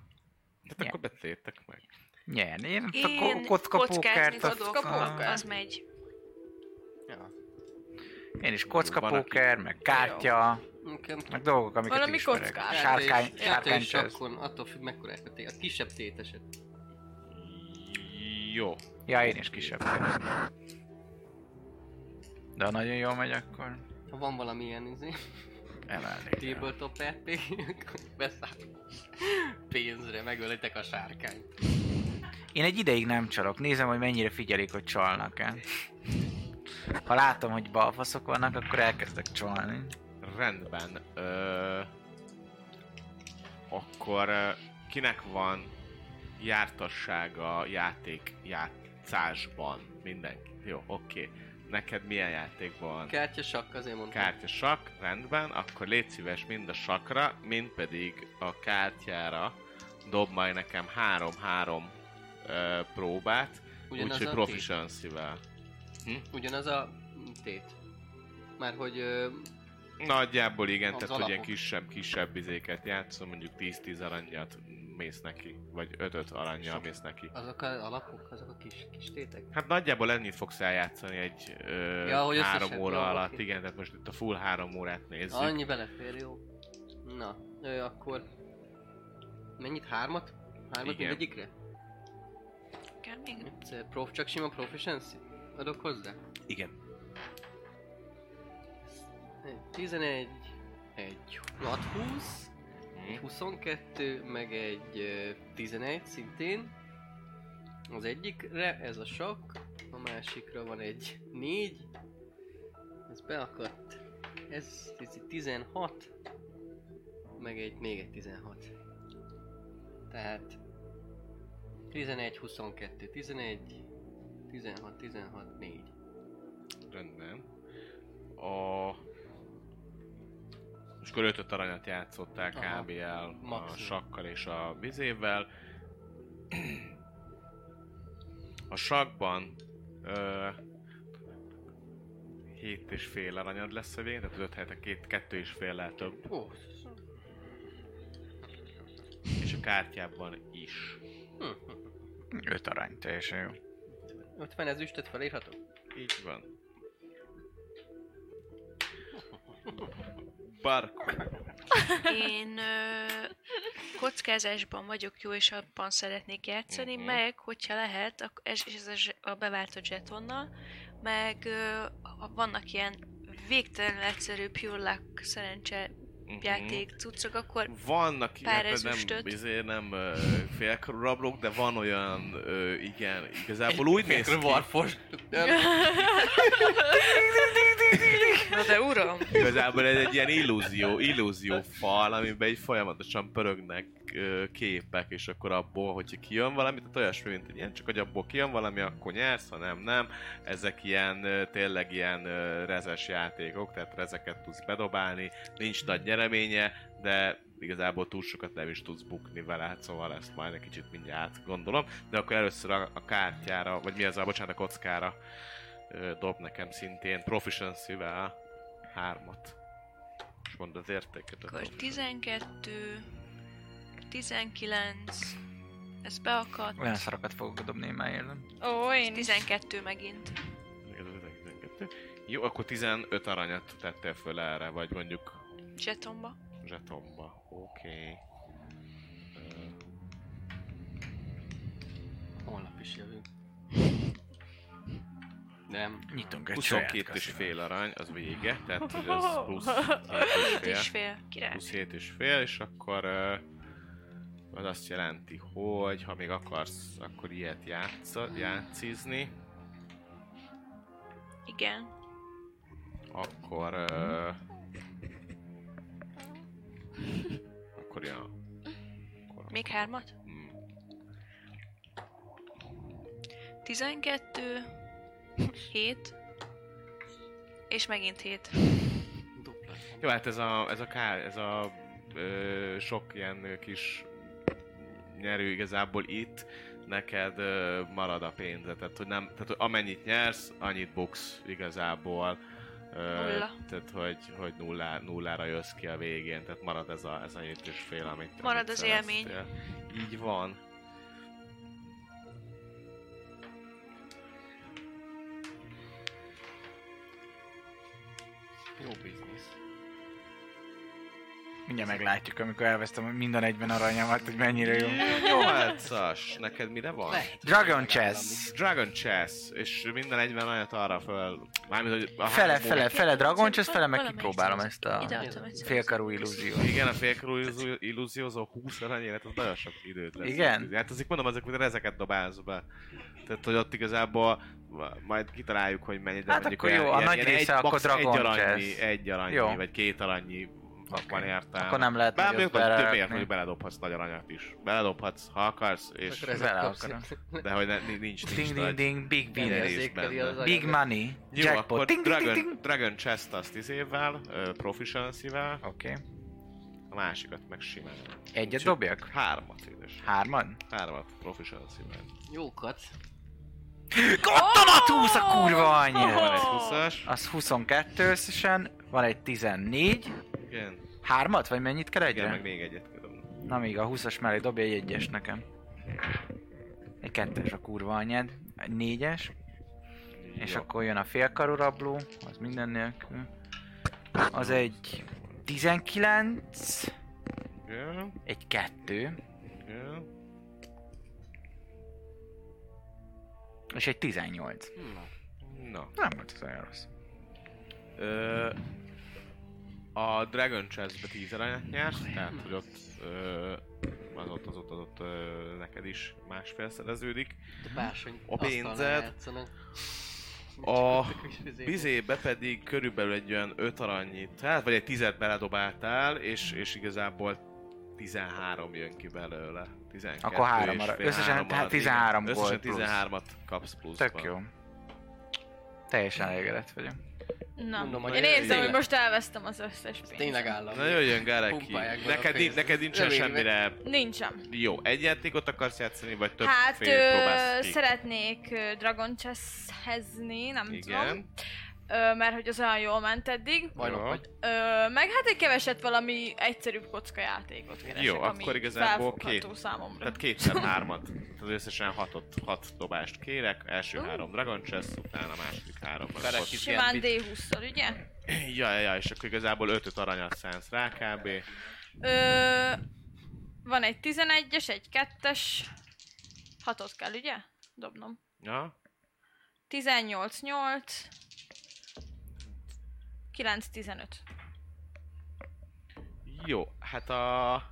Hát akkor beszéltek meg. Nyerni. Én, Én a ko- kocka pókert, póker. az megy. Ja. Én is kocka póker, meg kártya. Meg dolgok, amiket Valami ismerek. kockás. Sárkány, sárkány és akkor attól függ mekkora a kisebb téteset. Jó. Ja, én is kisebb. De ha nagyon jól megy, akkor Ha van valamilyen izé, emelnék. tabletop beszáll pénzre, megölitek a sárkányt. Én egy ideig nem csalok. Nézem, hogy mennyire figyelik, hogy csalnak-e. Ha látom, hogy balfaszok vannak, akkor elkezdek csalni. Rendben. Ö, akkor kinek van jártassága játék játszásban? Mindenki. Jó, oké. Neked milyen játékban van? Kártya sakk, azért mondtam. Kártya sakk, rendben, akkor légy szíves mind a sakra, mind pedig a kártyára dob majd nekem három-három ö, próbát, Ugyanaz úgyhogy proficiency-vel. tét. Ugyanaz a tét. Már hogy ö, Nagyjából igen, tehát hogy ilyen alapok. kisebb, kisebb izéket játszom, mondjuk 10-10 aranyat mész neki, vagy 5-5 aranyjal mész neki. azok a alapok, azok a kis, kis tétek. Hát nagyjából ennyit fogsz eljátszani egy ö, Ja, hogy három óra jó, alatt, oké. igen, tehát most itt a full három órát nézzük. Annyi belefér, jó. Na, ö, akkor... Mennyit? Hármat? Hármat Igen. mindegyikre? Kell még? Prof, csak sima proficiency? Adok hozzá? Igen. Egy 11, egy nat 20, egy 22, meg egy ö, 11 szintén. Az egyikre ez a sok, a másikra van egy 4. Ez beakadt. Ez, ez egy 16. Meg egy, még egy 16. Tehát 11, 22, 11, 16, 16, 4. Rendben. A... És akkor 5 aranyat játszottál Aha. kb. el a sakkal és a bizével. A sakban ö, 7 és fél aranyad lesz a végén, tehát 5 helyet a két, kettő és fél több. Ó, És a kártyában is. hm. (laughs) Öt arany, teljesen jó. 50 ezüstöt felírhatok? Így van. Barkó. Én ö, kockázásban vagyok jó, és abban szeretnék játszani, Mhm. meg, hogyha lehet, ak- ez, ez a, zse- a beváltott zsetonnal, meg ö, vannak ilyen végtelenül egyszerű pure luck szerencse Mhm. játék cuccok, akkor Vannak Pár illetve nem, ezüstöt. izé, nem ö, félrablók, de van olyan, ö, igen, igazából (laughs) úgy néz ki, Varfos. (laughs) Na de uram! igazából ez egy ilyen illúzió, illúzió fal, amiben így folyamatosan pörögnek képek, és akkor abból, hogyha kijön valami, tehát olyasmi, mint egy ilyen, csak hogy abból kijön valami, akkor nyersz, ha nem, nem. Ezek ilyen, tényleg ilyen rezes játékok, tehát rezeket tudsz bedobálni, nincs nagy nyereménye, de igazából túl sokat nem is tudsz bukni vele, hát szóval ezt majd egy kicsit mindjárt gondolom, de akkor először a, a kártyára, vagy mi az a, bocsánat, a kockára ö, dob nekem szintén proficiency-vel hármat. És mondd az értéket. Akkor proficiency. 12, 19, ez beakadt, Olyan szarokat fogok dobni én már érzem. Ó, én is. 12 megint. Ez az 12. Jó, akkor 15 aranyat tettél föl erre, vagy mondjuk Zsetomba. zsetomba. Oké. Okay. Holnap is jövünk. Nem. Nyitunk egy saját 22 és fél arany, az vége, tehát hogy az plusz 7 és 5 és fél. fél. Király. Plusz 7 és fél, és akkor ö, az azt jelenti, hogy ha még akarsz, akkor ilyet játsza, játszizni, Igen. akkor... Ö, akkor ja. Akkor, Még hármat? mm, 12, 7, és megint 7. Dupla. Jó, hát ez a, ez a kár, ez a ö, sok ilyen kis nyerő igazából itt neked ö, marad a pénzed, tehát hogy nem, tehát hogy amennyit nyersz, annyit buksz igazából. Ö, Nulla. Tehát, hogy, hogy nullá, nullára jössz ki a végén, tehát marad ez a, ez a és fél, amit Marad amit az szereztél. élmény. Így van. Jó biznisz. Mindjárt meglátjuk, amikor elvesztem minden egyben aranyamat, hogy mennyire jó. 8-as, neked mire van? Dragon Chess. Dragon Chess, és minden egyben anyat arra föl... Mármint, hogy a Fele, három fele, fele Dragon Chess, fele meg Valamelyik kipróbálom ezt a Ide adtam egy félkarú illúziót. Igen, a félkorú illúzió- illúziózó 20 aranyélet, az nagyon sok időt lesz. Igen? Hát azért mondom, ezek, hogy ezeket dobálsz be. Tehát, hogy ott igazából majd kitaláljuk, hogy mennyi, de Hát mondjuk akkor jó, a nagy része egy, akkor. Dragon egy arannyi, Chess. egy arannyi, Jó. vagy két arannyi okay. van értelme. Akkor nem lehet Bár nagyot hogy belerakni. miért mondjuk beledobhatsz nagy aranyat is. Beledobhatsz, ha akarsz, és... De hogy ne, nincs, nincs Ding ding ding, big anyagot. Big money. Jó, Jackpot. akkor Ding Dragon, ding ding. Dragon Chest azt 10 évvel, uh, proficiency-vel, Oké. a másikat meg simán. Egyet Úgyhogy dobjak? Hármat, édes. Hárman? Hármat proficiency-vel. Jókat. Automat 20 a kurva Van anyja! egy 20-as. Az 22 összesen, van egy 14. Igen. Hármat, vagy mennyit kell Igen, meg egyre? még egyet kell dobni. Na még a 20-as mellé dobja egy egyes nekem. Egy kettes a kurva anyád, egy négyes, és Jó. akkor jön a félkarú rabló, az minden nélkül. Az egy 19, Igen, egy kettő, igen. és egy 18. Na. Nem volt ez olyan rossz. Ö, a Dragon Chess-be 10 aranyat nyersz, tehát hogy ott ö, az ott, az ott, az ott ö, neked is másfél szereződik. Bársony. A pénzed. A vizé- Bizébe pedig körülbelül egy olyan 5 aranyit, hát vagy egy tizet beledobáltál, és, és igazából 13 jön ki belőle. 12 Akkor három és arra- fél, összesen három tehát arany, 13 igen. gold Összesen plusz. 13-at kapsz pluszban. Tök jó. Teljesen elégedett vagyok. Na, Mondom, hogy én érzem, tényleg- hogy most elvesztem az összes pénzt. Tényleg állam. Na jöjjön a Neked, pénzt. neked nincsen Röviden. semmire Nincsen. jó. Egy játékot akarsz játszani, vagy több Hát fél ö, próbálsz ki? szeretnék Dragon Chess-hezni, nem tudom. Ö, mert hogy az olyan jól ment eddig. Bajnok vagy. Ö, meg hát egy keveset valami egyszerűbb kocka játékot keresek, Jó, ami akkor igazából két- számomra. Tehát kétszer hármat. Tehát összesen hatot, hat dobást kérek. Első Ó. három Dragon Chess, utána a második három. Simán D20-szal, ugye? Ja, ja, és akkor igazából 5 aranyat szánsz rá kb. Ö, van egy 11-es, egy 2-es, 6-ot kell, ugye? Dobnom. Ja, 18-8, 9-15. jó, hát a...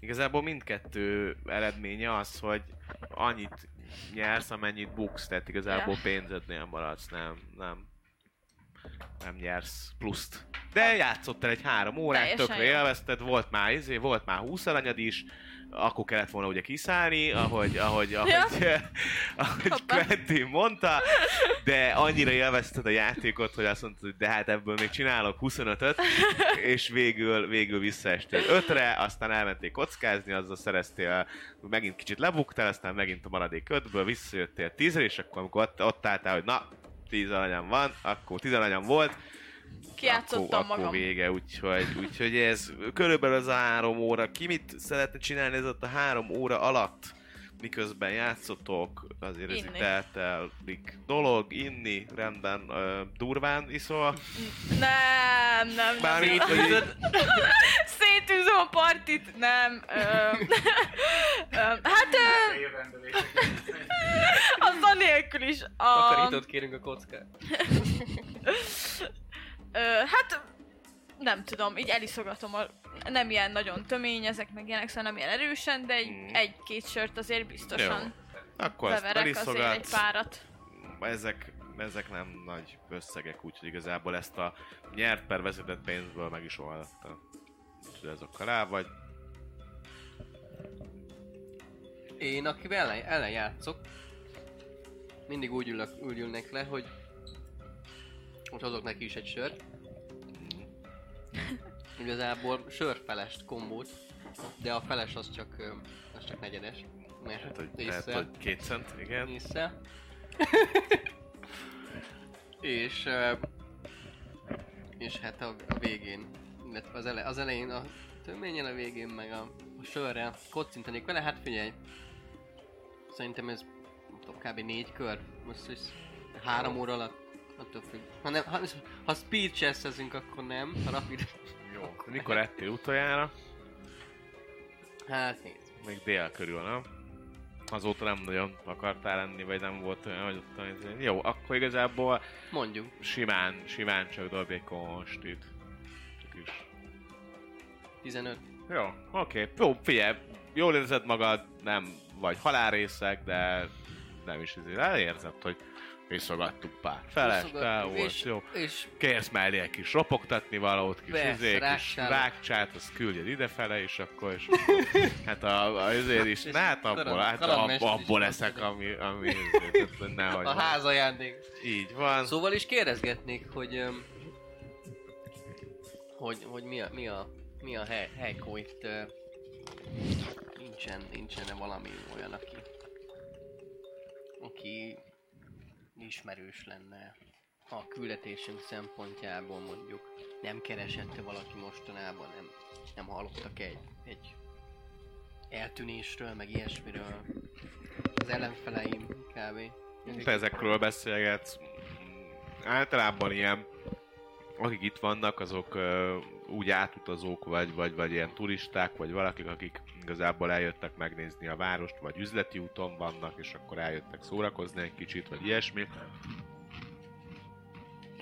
Igazából mindkettő eredménye az, hogy annyit nyersz, amennyit buksz, tehát igazából Ja. pénzednél maradsz, nem, nem, nem nyersz pluszt. De játszottál egy három órát, Teljesen tökre jó. élvezted, volt már, izé, volt már 20 aranyad is, akkor kellett volna ugye kiszállni, ahogy, ahogy, ahogy, ahogy Hoppá. Quentin mondta, de annyira élvezted a játékot, hogy azt mondtad, hogy de hát ebből még csinálok 25-öt, és végül, végül visszaestél 5-re, aztán elmentél kockázni, azzal szereztél, megint kicsit lebuktál, aztán megint a maradék 5-ből visszajöttél 10-re, és akkor amikor ott, ott álltál, hogy na, 10 aranyam van, akkor 10 aranyam volt, Kijátszottam akkor, magam. Akkor vége, úgyhogy, úgyhogy ez körülbelül az a három óra. Ki mit szeretne csinálni ez ott a három óra alatt? Miközben játszotok, azért ez Inni. itt eltelik dolog, inni, rendben, ö, durván iszol. Nem, nem, nem. Bármit, nem. (laughs) Szétűzöm a partit, nem. Ö, ö, hát ö, az (laughs) a nélkül is. A, Takarítót kérünk a kockát. (laughs) ö, hát nem tudom, így eliszogatom a nem ilyen nagyon tömény ezek, meg ilyenek, szóval nem ilyen erősen, de egy, Mm. egy-két sört azért biztosan akkor ezt azért egy eliszogatsz. párat. Ezek, ezek nem nagy összegek, úgyhogy igazából ezt a nyert per vezetett pénzből meg is oldatta. Úgyhogy azokkal el vagy. Én, akivel ellen, ellen játszok, mindig úgy, ülök, úgy ülnek le, hogy hogy hozok neki is egy sört. Igazából sörfelest kombót, de a feles az csak, az csak negyedes. Mert Hát, hogy, észre- lehet, hogy két cent, igen. észre. és, és hát a, a végén, illetve az, ele, az elején a töményen, a végén meg a, a sörrel kocintanék vele, hát figyelj, szerintem ez tudom, kb. négy kör, most is három óra alatt Attól függ. Ha, nem, ha, ha speed chessezünk, akkor nem. Ha rapid... Jó. Mikor ettél utoljára? Hát nézd. Még dél körül, nem? Azóta nem nagyon akartál enni, vagy nem volt olyan, hogy ott Jó, akkor igazából Mondjuk. simán, simán csak dobj egy konstit. Csak is. 15. Jó, oké. Jó, figyelj, jól érzed magad, nem vagy halálrészek, de nem is ezért elérzed, hogy visszagadtuk pár feles, te volt, és- jó. És Kérsz mellé egy kis ropogtatni valót, kis Persze, izé, kis rákcsát, azt küldjed idefele, és akkor, és akkor (laughs) hát a, a azért is, És hát abból, hát ab, is abból neki. ami, ami nehogy. a ház ajándék. Így van. Szóval is kérdezgetnék, hogy... hogy, hogy mi a, mi a, mi a hely, helykó itt... nincsen, nincsen valami olyan, aki... Aki ismerős lenne a küldetésünk szempontjából mondjuk nem keresette valaki mostanában, nem, nem hallottak egy, egy eltűnésről, meg ilyesmiről. Az ellenfeleim kb. Te ezekről beszélgetsz. Általában ilyen, akik itt vannak, azok ö, úgy átutazók, vagy, vagy, vagy ilyen turisták, vagy valakik, akik igazából eljöttek megnézni a várost, vagy üzleti úton vannak, és akkor eljöttek szórakozni egy kicsit, vagy ilyesmi.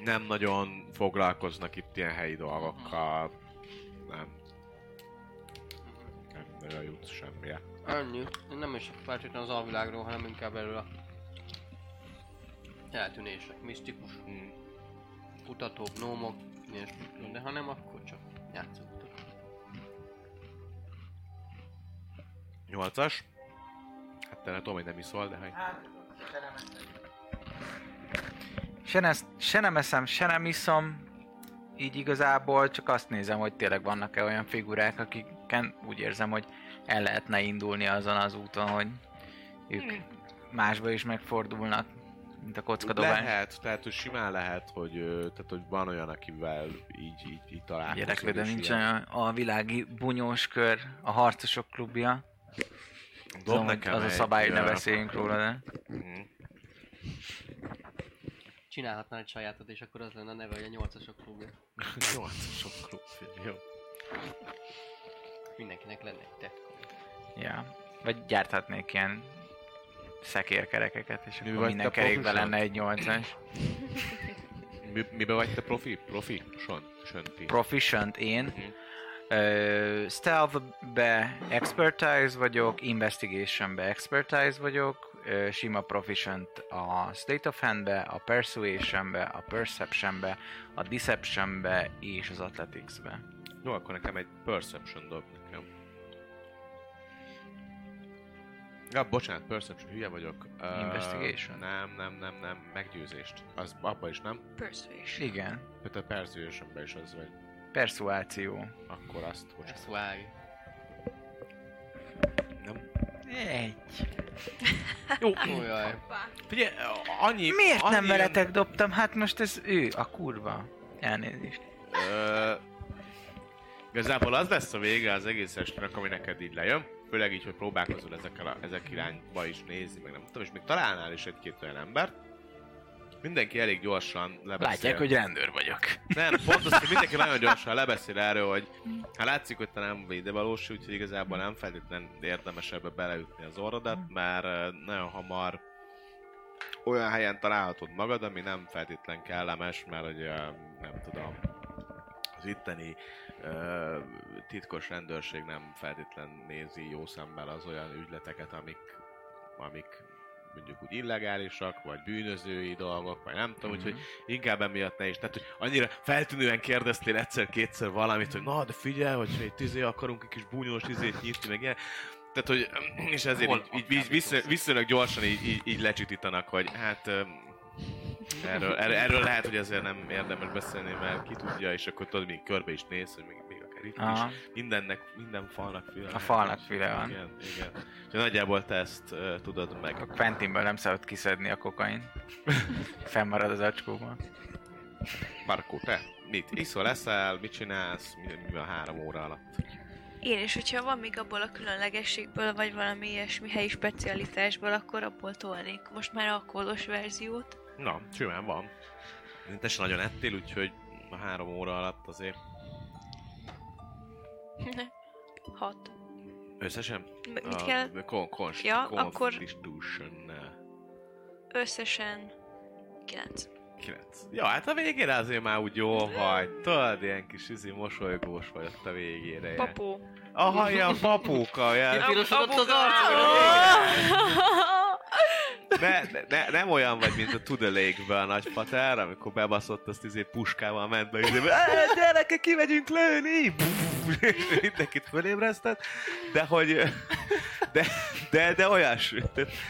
Nem nagyon foglalkoznak itt ilyen helyi dolgokkal. Nem. Nem nagyon jutsz semmire. Annyi. Nem is feltétlenül az alvilágról, hanem inkább erről a eltűnések, misztikus Hmm. Kutatók, nómok, ilyesmi. De ha nem, akkor csak játszottak. Nyolcas. Hát te nem tudom, hogy nem iszol, de hogy... Se, ne, se nem eszem, se nem iszom, így igazából csak azt nézem, hogy tényleg vannak-e olyan figurák, akiken úgy érzem, hogy el lehetne indulni azon az úton, hogy ők másba is megfordulnak, mint a kockadobás. Lehet, tehát hogy simán lehet, hogy, tehát, hogy van olyan, akivel így, így, így találkozunk. Gyerekre, de nincs ilyen. olyan a világi bunyós kör, a harcosok klubja. Dob Tudom, nekem az a szabály, hogy ne beszéljünk róla, de... mhm. Csinálhatnál egy sajátot, és akkor az lenne a neve, hogy a nyolcasok klubja. (laughs) Nyolcasok klub, jó. Mindenkinek lenne egy tetkó. Ja. Vagy gyárthatnék ilyen szekérkerekeket, és Mi akkor minden kerékben lenne egy nyolcas. Mi, mibe vagy te profi? Profi? Sönti. Proficient én. Uh, Stealth-be Expertise vagyok, Investigation-be Expertise vagyok, ö, sima Proficient a State of Hand-be, a Persuasion-be, a Perception-be, a Deception-be és az Athletics-be. Jó, akkor nekem egy perception dob Ja, bocsánat, perception, hülye vagyok. Ö, Investigation? nem, nem, nem, nem, meggyőzést. Az abba is nem. Persuasion. Igen. Tehát a persuasionben is az vagy. Persuáció. Akkor azt, bocsánat. Ez vág. Nem. Egy. (laughs) Jó, Ojaj. figyelj, annyi... Miért annyi nem ilyen- veletek dobtam? Hát most ez ő, a kurva. Elnézést. Ö, igazából az lesz a vége az egész estének, ami neked így lejön. Főleg így, hogy próbálkozol ezekkel a, ezek irányba is nézni, meg nem tudom, és még találnál is egy-két olyan embert. Mindenki elég gyorsan lebeszél. Látják, hogy rendőr vagyok. Nem, pont az, hogy mindenki nagyon gyorsan lebeszél erről, hogy hát látszik, hogy te nem vagy idevalós, úgyhogy igazából nem feltétlenül érdemes ebbe beleütni az orrodat, mert nagyon hamar olyan helyen találhatod magad, ami nem feltétlen kellemes, mert hogy nem tudom, az itteni ö, titkos rendőrség nem feltétlen nézi jó szemmel az olyan ügyleteket, amik, amik mondjuk úgy illegálisak, vagy bűnözői dolgok, vagy nem tudom, úgyhogy inkább emiatt ne is. Tehát, hogy annyira feltűnően kérdeztél egyszer-kétszer valamit, hogy na, de figyelj, hogy egy tizé akarunk egy kis búnyós izét nyitni, meg ilyen. Tehát, hogy, és ezért Hol így, így, így viszony, viszonylag gyorsan így, így, így lecsitítanak, hogy hát erről, erről, erről, lehet, hogy ezért nem érdemes beszélni, mert ki tudja, és akkor tudod, még körbe is néz, hogy még, még akár itt Aha. is. Mindennek, minden falnak füle. A falnak füle van. Igen, igen. És nagyjából te ezt uh, tudod meg. A Quentinből nem szabad kiszedni a kokain. (laughs) Fennmarad az acskóban. Markó, te mit iszol, eszel, mit csinálsz, mi, mi van három óra alatt? Én is, hogyha van még abból a különlegességből, vagy valami ilyesmi helyi specialitásból, akkor abból tolnék most már a kódos verziót. Na, simán van. Te nagyon ettél, úgyhogy a három óra alatt azért (laughs) Hat. összesen? M- Mit kell? Kon, konst, Ja, akkor-. Összesen 9. 9. Ja, hát a végére azért már úgy jó vagy. Tudod, ilyen kis izi mosolygós vagy ott a végére. Papó. Aha, ilyen papóka, ilyen. Pirosodott az arcod. Ne, ne, ne, nem olyan vagy, mint a Lake-be a nagypater, amikor bebaszott azt izé puskával ment be, izé, "Á, gyerekek, kimegyünk lőni! (laughs) Mindenkit fölébresztett, de hogy... De, de, de olyasmi.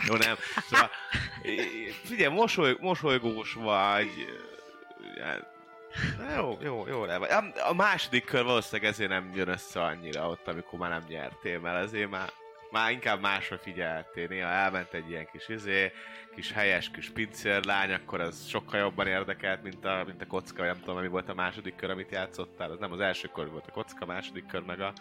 Jó, nem. Szóval, figyelj, mosoly, mosolygós vagy, Na, Jó, jó, jó. A- A második kör valószínűleg ezért nem jön össze annyira ott, amikor már nem nyertél, mert ezért már, már inkább másra figyeltél. Néha elment egy ilyen kis izé, kis helyes kis pincérlány, akkor az sokkal jobban érdekelt, mint a, mint a kocka, vagy nem tudom, mi volt a második kör, amit játszottál. Az nem az első kör volt a kocka, a második kör meg a...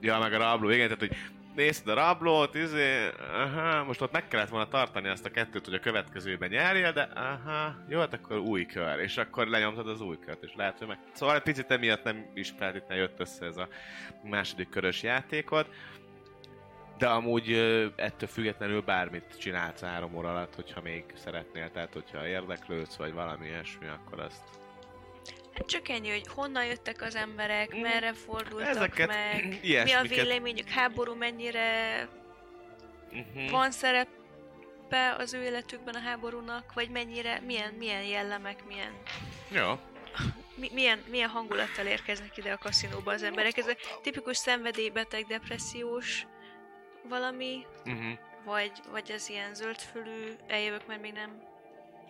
Ja, meg a rabló, igen, tehát hogy nézted a rablót, izé, aha, most ott meg kellett volna tartani azt a kettőt, hogy a következőben nyerjél, de aha, jó, hát akkor új kör, és akkor lenyomtad az új kört, és lehet, hogy meg... Szóval egy picit emiatt nem is feltétlenül jött össze ez a második körös játékod, de amúgy ettől függetlenül bármit csinálsz három óra alatt, hogyha még szeretnél, tehát hogyha érdeklődsz, vagy valami ilyesmi, akkor azt Hát csak ennyi, hogy honnan jöttek az emberek, merre fordultak Ezeket, meg, (clears throat) mi a ilyesmiket- véleményük, háború mennyire uh-huh. van szerepe az ő életükben a háborúnak, vagy mennyire, milyen, milyen jellemek, milyen, Jó. mi, milyen, milyen hangulattal érkeznek ide a kaszinóba az emberek. Ez egy tipikus szenvedélybeteg, depressziós valami, Uh-huh. vagy, vagy az ilyen zöldfülű, eljövök, mert még nem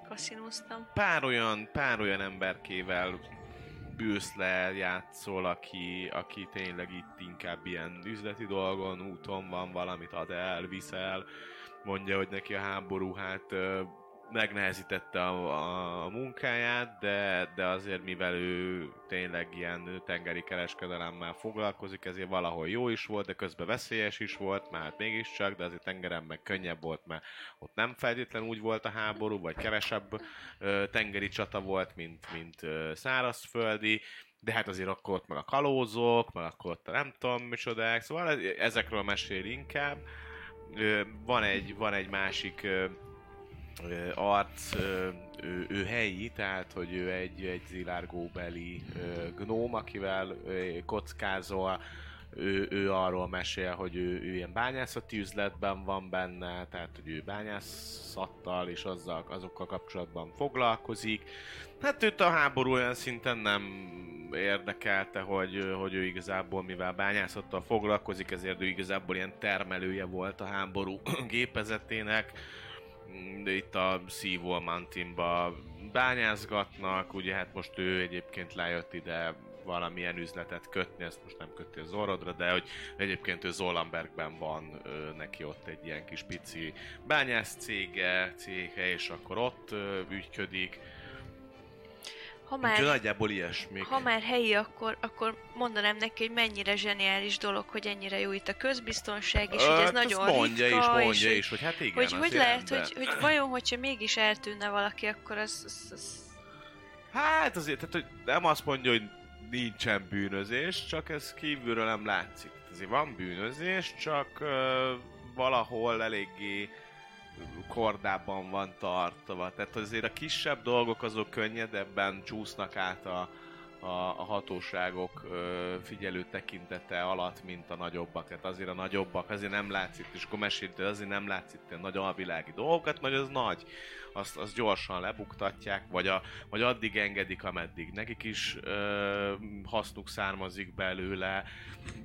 kaszinóztam. pár olyan, pár olyan emberkével bűsz le, játszol, aki, aki tényleg itt inkább ilyen üzleti dolgon, úton van, valamit ad el, viszel, mondja, hogy neki a háború hát megnehezítette a, a, a munkáját, de, de azért mivel ő tényleg ilyen tengeri kereskedelemmel foglalkozik, ezért valahol jó is volt, de közben veszélyes is volt, már hát mégiscsak, de azért tengeren meg könnyebb volt, mert ott nem feltétlenül úgy volt a háború, vagy kevesebb ö, tengeri csata volt, mint, mint ö, szárazföldi, de hát azért akkor ott meg a kalózok, meg akkor ott a nem tudom micsodák, szóval ez- ezekről mesél inkább. Ö, van egy, van egy másik ö, ö, arc, ő, ő helyi, tehát hogy ő egy, egy zilárgóbeli ö, gnóm, akivel kockázol, ő, ő arról mesél, hogy ő, ő ilyen bányászati üzletben van benne, tehát hogy ő bányászattal és azzal, azokkal kapcsolatban foglalkozik. Hát őt a háború olyan szinten nem érdekelte, hogy, hogy ő igazából, mivel bányászattal foglalkozik, ezért ő igazából ilyen termelője volt a háború (clears throat) gépezetének. Itt a Seawall Mountainba bányázgatnak, ugye hát most ő egyébként lejött ide valamilyen üzletet kötni, ezt most nem köti az orrodra, de hogy egyébként ő Zollenbergben van ö, neki ott egy ilyen kis pici bányász cége, cége, és akkor ott ö, ügyködik. Ha Úgyhogy már, nagyjából ilyesmi. ha már helyi, akkor, akkor mondanám neki, hogy mennyire zseniális dolog, hogy ennyire jó itt a közbiztonság, és hogy ez nagyon mondja ritka, is, mondja és is, hogy hát igen, hogy, hogy lehet, ember. hogy, hogy vajon, hogyha mégis eltűnne valaki, akkor az, az, az Hát azért, tehát, hogy nem azt mondja, hogy nincsen bűnözés, csak ez kívülről nem látszik. Azért van bűnözés, csak ö, valahol eléggé kordában van tartva. Tehát azért a kisebb dolgok azok könnyedebben csúsznak át a, a, a hatóságok ö, figyelő tekintete alatt, mint a nagyobbak. Tehát azért a nagyobbak azért nem látszik, és akkor mesélt, hogy azért nem látszik ilyen nagy alvilági dolgokat, mert az nagy. Azt, azt gyorsan lebuktatják, vagy, a, vagy addig engedik, ameddig nekik is ö, hasznuk származik belőle.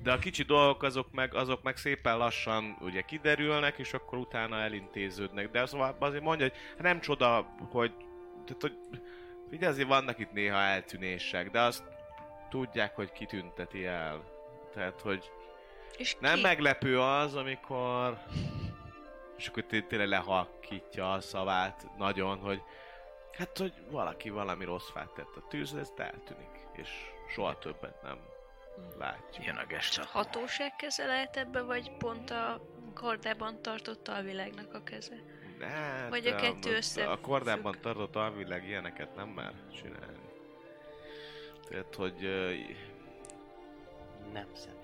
De a kicsi dolgok azok meg, azok meg szépen lassan ugye kiderülnek, és akkor utána elintéződnek. De szóval azért mondja, hogy nem csoda, hogy, tehát, hogy Ugye azért vannak itt néha eltűnések, de azt tudják, hogy kitünteti el. Tehát, hogy és nem ki? meglepő az, amikor... És akkor té- tényleg lehalkítja a szavát nagyon, hogy hát, hogy valaki valami rossz fát tett a tűzre, ez eltűnik. És soha többet nem látjuk. Jön a gesta. hatóság keze lehet ebbe, vagy pont a kordában tartotta a világnak a keze? Hát, Vagy a kettő A összefügg. kordában tartott alvileg ilyeneket nem mer csinálni. Tehát, hogy Nem személy.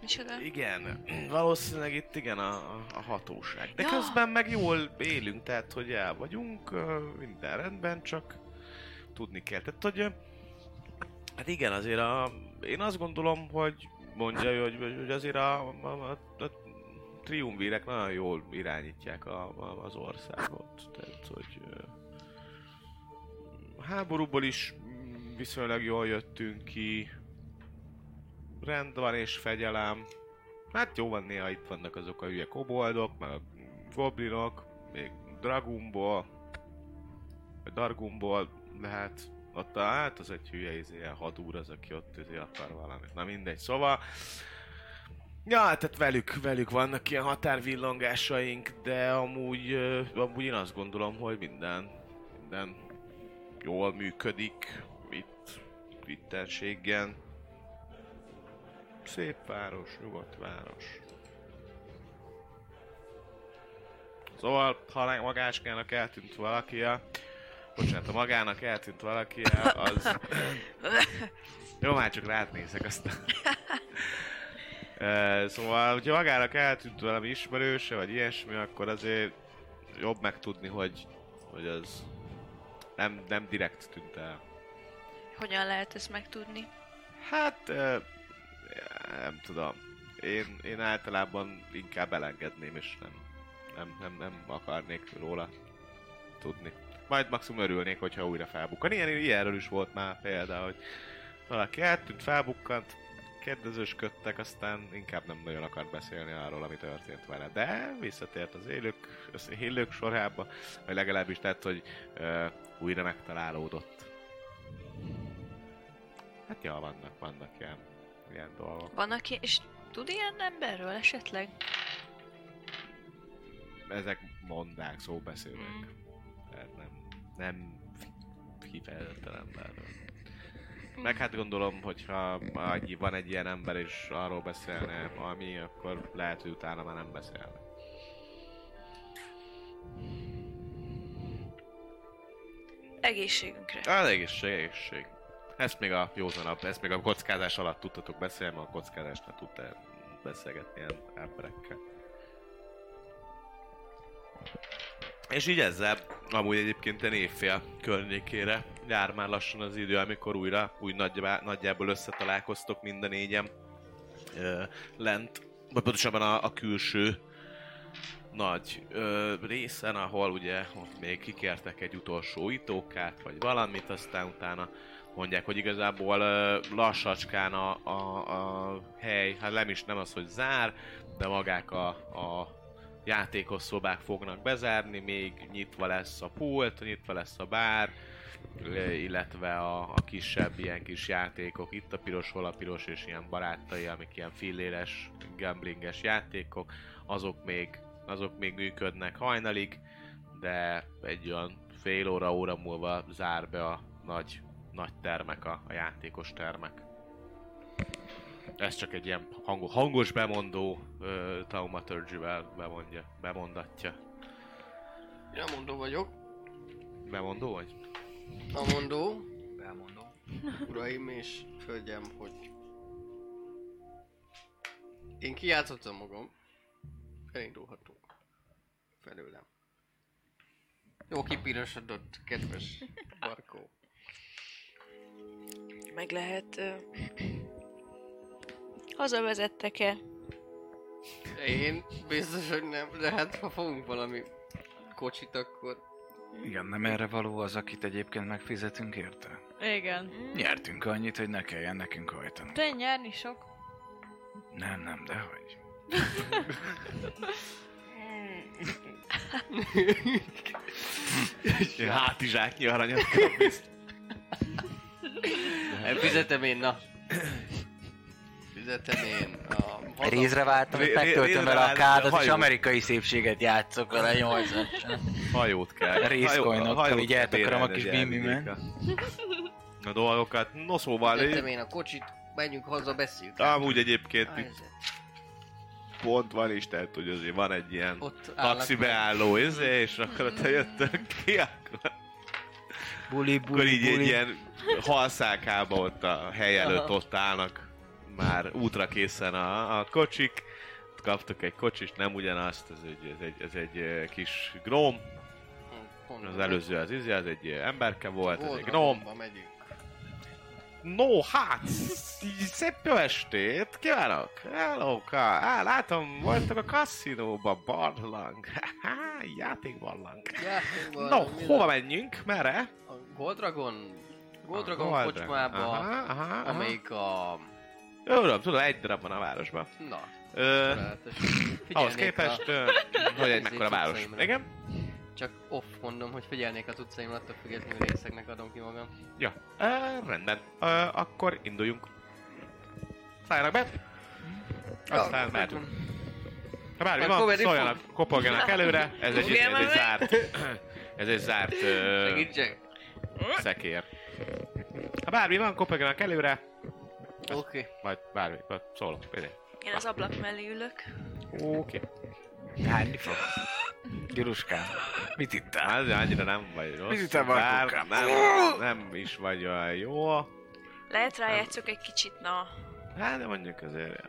Micsoda? igen, valószínűleg itt igen a, a, a hatóság. De Ja. közben meg jól élünk, tehát hogy el vagyunk, minden rendben, csak tudni kell. Tehát, hogy hát igen, azért a, én azt gondolom, hogy mondja, ő, hogy, hogy azért a, a, a, a triumvírek nagyon jól irányítják a, a, az országot. Tehát, hogy háborúból is viszonylag jól jöttünk ki, rend van és fegyelem. Hát jó van, néha itt vannak azok a hülye koboldok, meg a goblinok, még Dragumból, vagy Dargumból lehet ott a, hát az egy hülye izé, hadúr az, aki ott izé akar valamit. Na mindegy, szóval Ja, tehát velük, velük vannak ilyen határvillongásaink, de amúgy, amúgy én azt gondolom, hogy minden, minden jól működik itt, ittenségen. Szép város, nyugodt város. Szóval, ha magáskának eltűnt valaki, bocsánat, a magának eltűnt valaki, az... (laughs) Jó, már csak rád nézek aztán. (laughs) Szóval, hogyha magának eltűnt valami ismerőse, vagy ilyesmi, akkor azért jobb megtudni, hogy, hogy az nem, nem direkt tűnt el. Hogyan lehet ezt megtudni? Hát, nem tudom. Én, én általában inkább elengedném, és nem, nem, nem, nem akarnék róla tudni. Majd maximum örülnék, hogyha újra felbukkan. Ilyen, ilyenről is volt már példa, hogy valaki eltűnt, felbukkant, kérdezősködtek, aztán inkább nem nagyon akart beszélni arról, ami történt vele. De visszatért az élők, az élők sorába, vagy legalábbis tett, hogy ö, újra megtalálódott. Hát ja, vannak, vannak ilyen, ilyen dolgok. Van aki, és tud ilyen emberről esetleg? Ezek mondák, szóbeszélek. Mm. Tehát nem, nem kifejezetten emberről. Meg hát gondolom, hogyha van egy ilyen ember és arról beszélne ami, akkor lehet, hogy utána már nem beszélne. Egészségünkre. Az egészség, egészség. Ezt még a józanabb, ezt még a kockázás alatt tudtatok beszélni, mert a kockázásnál tudtál beszélgetni ilyen emberekkel. És így ezzel, amúgy egyébként ilyen évfél környékére jár már lassan az idő, amikor újra, úgy nagyjá, nagyjából összetalálkoztok mind a négyen ö, lent, vagy pontosabban a, a külső nagy ö, részen, ahol ugye ott még kikértek egy utolsó itókát, vagy valamit, aztán utána mondják, hogy igazából ö, lassacskán a, a, a hely, hát nem is nem az, hogy zár, de magák a, a játékos szobák fognak bezárni, még nyitva lesz a pult, nyitva lesz a bár, illetve a, a kisebb ilyen kis játékok, itt a piros, hol a piros, és ilyen barátai, amik ilyen filléres, gamblinges játékok, azok még, azok még működnek hajnalig, de egy olyan fél óra, óra múlva zár be a nagy, nagy termek, a, a játékos termek. Ez csak egy ilyen hangos, hangos bemondó uh, Taumaturgy-vel bemondja, bemondatja. Én a mondó vagyok. Bemondó vagy? A mondó, Elmondom. uraim és hölgyem, hogy én kijátszottam magam. Elindulhatunk felőlem. Jó kipirosodott, kedves Barkó. Meg lehet... Uh, hazavezettek-e? Én biztos, hogy nem, de hát ha fogunk valami kocsit, akkor Igen, nem erre való az, akit egyébként megfizetünk érte? Igen. Nyertünk annyit, hogy ne kelljen nekünk hajtanunk. Te nyerni sok. Nem, nem, de hogy. Ilyen hátizsáknyi aranyat kap biztos. fizetem én, na. Fizetem én a haza... Részre váltam, hogy Ré- megtöltöm vele a kádat, és hajó. amerikai szépséget játszok vele 80 Hajót kell. Részcoinokkal hajó- így hajót eltakarom a kis bimbimen. A, dolgokat. No szóval, Fizetem én a kocsit, menjünk haza, beszéljük. amúgy egyébként itt pont van is, tehát hogy azért van egy ilyen Ott taxi beálló, izé, és akkor ott jöttök ki, akkor, Buli, akkor buli, így egy buli. ilyen halszákába ott a hely előtt ott állnak már útra készen a, a kocsik. Kaptok egy kocsist, nem ugyanazt, ez egy, ez egy, ez egy eh, kis gróm, az előző az izé, az egy eh, emberke volt, ez egy gróm. Megyünk. No, hát, szép jó estét, kívánok! Hello, ka. Á, látom, voltak a kaszinóba, barlang. Haha, (laughs) játékbarlang. Játékban, No, mi hova menjünk? Merre? A Goldragon? Goldragon Gold kocsmába, Aha, aha, aha. amelyik a... Jó, tudom, tudom, egy darab van a városban. Na, Ö, ahhoz képest, a... hogy egy mekkora város. Igen? Csak off mondom, hogy figyelnék a tucaim, attól függetlenül részeknek adom ki magam. Ja, ö, rendben. Ö, akkor induljunk. Szálljanak be. Aztán mehetünk. Ha bármi van, szóljanak, kopogjanak előre. Ez egy, ez egy zárt, ez egy zárt ö, szekér. Ha bármi van, kopogjanak előre, Oké. majd bármi, vagy szólok. Például. Én az ablak mellé ülök. Oké. Hányni fog? Gyuruskám, mit ittál? Hát annyira nem vagy rossz. Mit ütem, bár nem, nem is vagy olyan jó. Lehet rájátszok egy kicsit, na. Hát de mondjuk azért...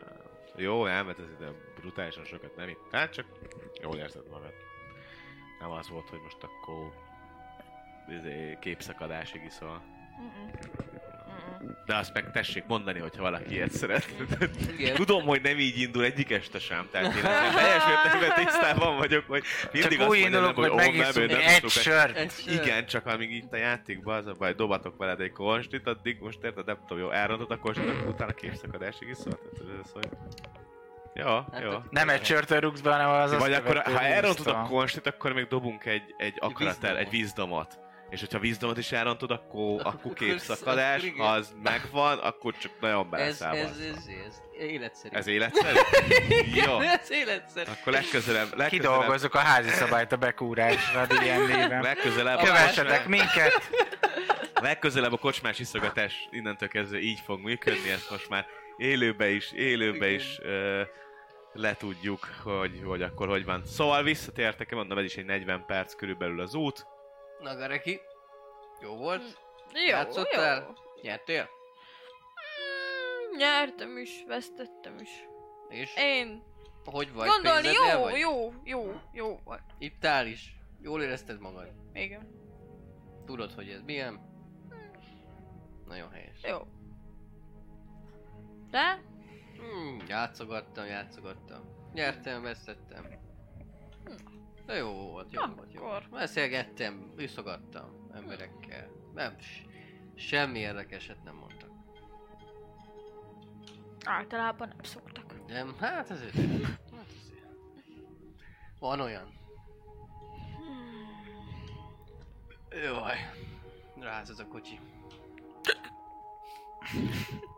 Jó, ez ide brutálisan sokat nem itt. Hát csak jól érzed magad. Nem az volt, hogy most akkor izé, képszakadásig iszol. Mm-mm. De azt meg tessék mondani, hogyha valaki ilyet szeret. Igen. Tudom, hogy nem így indul egyik este sem, tehát én (laughs) teljes mértékben tisztában vagyok, hogy mindig Csak azt indulok, hogy nem, megiszunk nem egy sört. Igen, csak amíg itt a játékban az a baj, dobatok veled egy konstit, addig most érted, nem tudom, jó, elrontod a konstit, akkor utána képszakadásig is szólt. Ez, hogy... Jó, Hát jó. Nem egy sörtől rúgsz be, hanem az Vagy akkor, ha elrontod a konstit, akkor még dobunk egy, egy akarater, egy vízdomot. És hogyha vízdomot is elrontod, akkor, akkor képszakadás, ha az megvan, akkor csak nagyon Ez, beleszámolsz. ez, ez, ez, életszerű. Ez életszerű? (laughs) Jó. ez életszerű. Akkor legközelebb, legközelebb, Kidolgozzuk a házi szabályt a bekúrásra D&D-ben. legközelebb, Kövessetek minket! legközelebb a kocsmás iszogatás innentől kezdve így fog működni, ezt most már élőbe is, élőbe Igen. is ö, letudjuk, hogy, hogy akkor hogy van. Szóval visszatértek, mondom, ez is egy 40 perc körülbelül az út. Nagareki. Jó volt? Jó, Játszottál? jó. Nyertél? Mm, Nyertem is, vesztettem is. És? Én Hogy vagy? gondolni, jó, vagy? jó, jó, jó. vagy. Ittál is? Jól érezted magad? Igen, Tudod, hogy ez milyen? Nagyon helyes. jó. De? Hmm, játszogattam, játszogattam. Nyertem, vesztettem. De jó volt, jó Ah, volt, jó. akkor. Beszélgettem, viszogattam emberekkel. Nem, semmi érdekeset nem mondtak. Általában nem szoktak. Nem, hát azért. Hát. Van olyan. Jaj. Ráz ez a kocsi.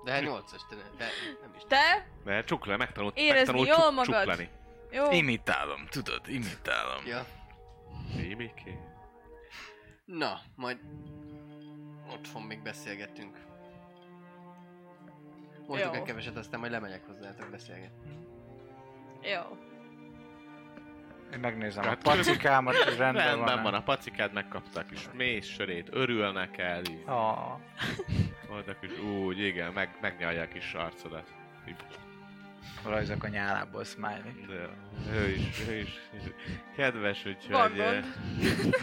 De hát nyolcas, de, de nem is. Te? Mert csukla, megtanult, Érezni megtanult jól csuk, magad. csuklani. Jó. Imitálom, tudod, imitálom. Ja. Mimiki. Na, majd otthon még beszélgetünk. Mondjuk Jó. egy keveset, aztán majd lemegyek hozzátok beszélgetni. Jó. Én megnézem a Hát- pacikámat, és rendben, Rendben van, a pacikád megkapta a kis mész sörét, örülnek el, így A, voltak is úgy, igen, meg, megnyalja a kis arcodat. Így, rajzok a nyálából, smiley. De ő is, ő is kedves, Van úgyhogy eh, gond.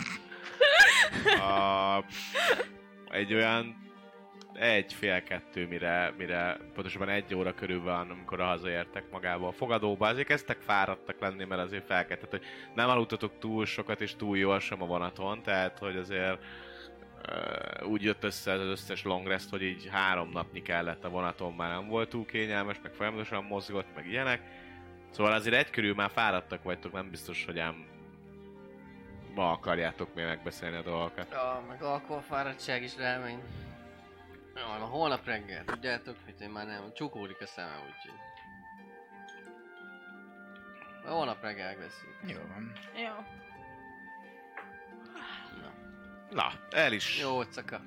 (laughs) a, egy olyan egy fél kettő, mire, mire pontosabban egy óra körül van, amikor hazaértek magába a fogadóba. Azért kezdtek fáradtak lenni, mert azért felkeltett, hogy nem aludtatok túl sokat és túl jól sem a vonaton, tehát hogy azért úgy jött össze ez az összes long rest, hogy így három napnyi kellett a vonaton, már nem volt túl kényelmes, meg folyamatosan mozgott, meg ilyenek. Szóval azért egy körül már fáradtak vagytok, nem biztos, hogy ám ma akarjátok még megbeszélni a dolgokat. Ja, meg alkoholfáradtság is rámegy. Ja, na holnap reggel, tudjátok, hogy én már nem, csukódik a szemem, úgyhogy. Na, holnap reggel megbeszéljük. Jó van. Jó. Na, el is Jó, caka.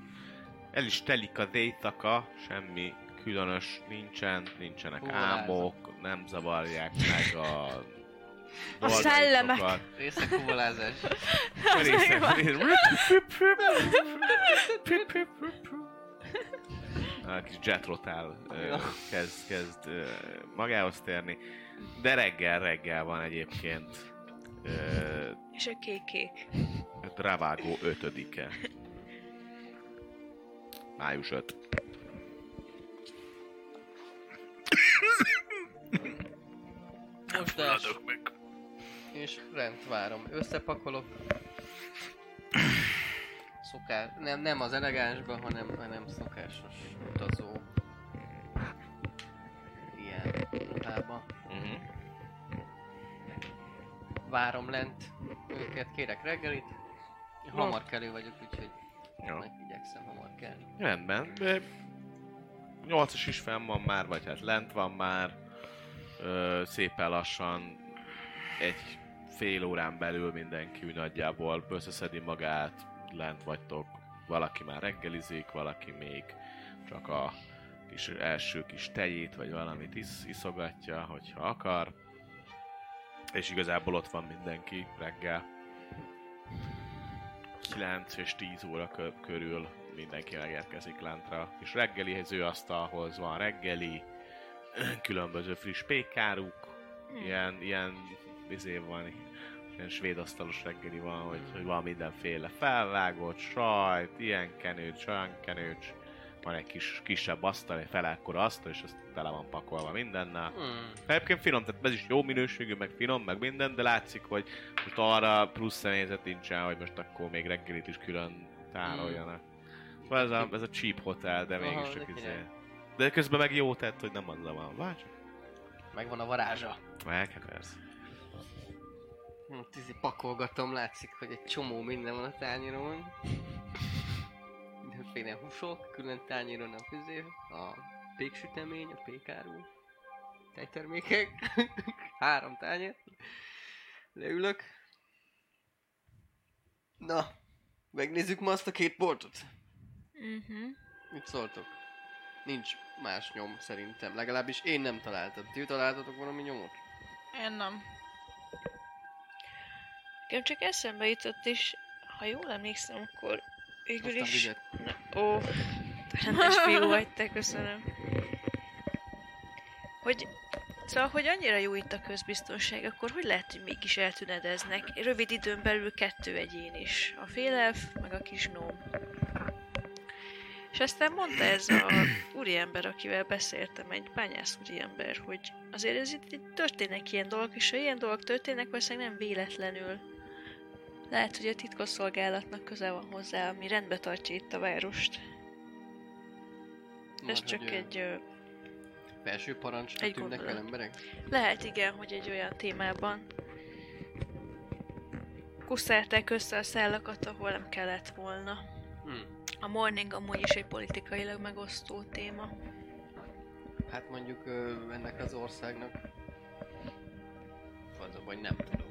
El is telik az éjszaka, semmi különös nincsen, nincsenek Hú, álmok, nem zavarják meg a... A szellemek. dolgaitokat. Részekúvalázás. Részek- A kis jetrotál kezd, kezd magához térni. De reggel, reggel van egyébként És a kék-kék. Dravágó 5-e. Május 5. Most els. És rend várom. Összepakolok. Szokás, nem, nem az elegánsba, hanem, hanem szokásos utazó. Ilyen ruhába. Várom lent őket, kérek reggelit. Hamar kelő vagyok, úgyhogy meg igyekszem hamar kelni. Rendben. Nyolcas is fenn van már, vagy hát lent van már. Ö, szépen lassan egy fél órán belül mindenki nagyjából összeszedi magát, lent vagytok. Valaki már reggelizik, valaki még csak a kis első kis tejét, vagy valamit isz, iszogatja, hogyha akar. És igazából ott van mindenki reggel. 9 és 10 óra kö- körül mindenki megérkezik lentre. És reggelihező asztalhoz van reggeli, különböző friss pékáruk, ilyen, ilyen izé van, ilyen svéd asztalos reggeli van, hogy, hogy van mindenféle felvágott, sajt, ilyen kenőcs, olyan kenőcs, van egy kis, kisebb asztal, egy felekkora asztal, és azt tele van pakolva mindennel. Hmm. Egyébként finom, tehát ez is jó minőségű, meg finom, meg minden, de látszik, hogy most arra plusz személyzet nincsen, hogy most akkor még reggelit is külön tároljanak. Szóval ez a, ez a cheap hotel, de mégis csak izé. De közben meg jó tett, hogy nem azzal van. Vagy? Megvan a varázsa. Meg, hát persze. Hm, Tizi pakolgatom, látszik, hogy egy csomó minden van a tányéron. Mindenféle húsok, külön tányéron a fizé, a péksütemény, a pékáru, tejtermékek, (laughs) három tányér. Leülök. Na, megnézzük ma azt a két boltot. Mhm. Mit szóltok? Nincs más nyom szerintem, legalábbis én nem találtam. Ti találtatok valami nyomot? Én nem. Nekem csak eszembe jutott, és ha jól emlékszem, akkor végül is... Na, ó, rendes fiú vagy te, köszönöm. Hogy, szóval, hogy annyira jó itt a közbiztonság, akkor hogy lehet, hogy mégis eltünedeznek? Rövid időn belül kettő egyén is. A félelf, meg a kis gnóm. És aztán mondta ez a (coughs) úriember, akivel beszéltem, egy bányász úriember, hogy azért ez itt, itt történnek ilyen dolgok, és ha ilyen dolgok történnek, valószínűleg nem véletlenül. Lehet, hogy a titkosszolgálatnak köze van hozzá, ami rendbe tartja itt a várost. Ez Már csak egy... Ö, Felső parancsra Egy tűnnek el emberek? lehet igen, hogy egy olyan témában kuszálták össze a szállakat, ahol nem kellett volna. Hm. A morning amúgy is egy politikailag megosztó téma. Hát mondjuk ö, ennek az országnak az a baj, nem tudom.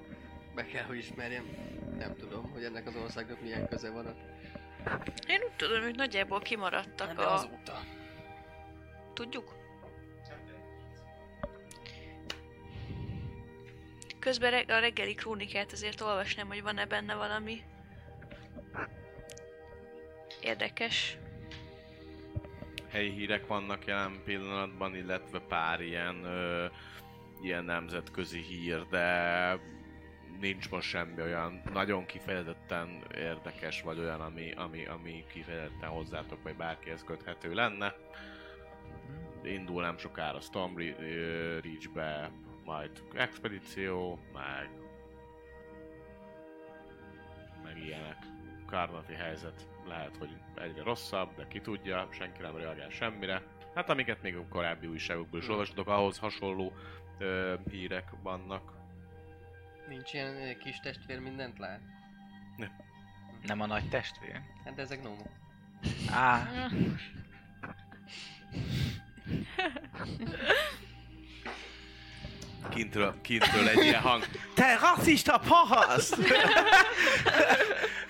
Be kell, hogy ismerjem. Nem tudom, hogy ennek az országnak milyen köze van a... Én úgy tudom, hogy nagyjából kimaradtak Nem, de a... azóta. Tudjuk? Közben a reggeli krónikát azért olvasnám, hogy van-e benne valami érdekes. helyi hírek vannak jelen pillanatban, illetve pár ilyen, ö, ilyen nemzetközi hír, de nincs most semmi olyan nagyon kifejezetten érdekes, vagy olyan, ami, ami, ami kifejezetten hozzátok, vagy bárkihez köthető lenne. Indul nem sokára Storm Reach-be, majd expedíció, meg meg ilyenek. Karnati helyzet lehet, hogy egyre rosszabb, de ki tudja, senki nem reagál semmire. Hát amiket még a korábbi újságokból is Hmm. olvastatok, ahhoz hasonló ö, hírek vannak. Nincs ilyen ö, kis testvér mindent lát? Nem a nagy testvér? Hát de ezek gnomok. Á, Kintről, kintről egy ilyen hang. Te rasszista pahasz!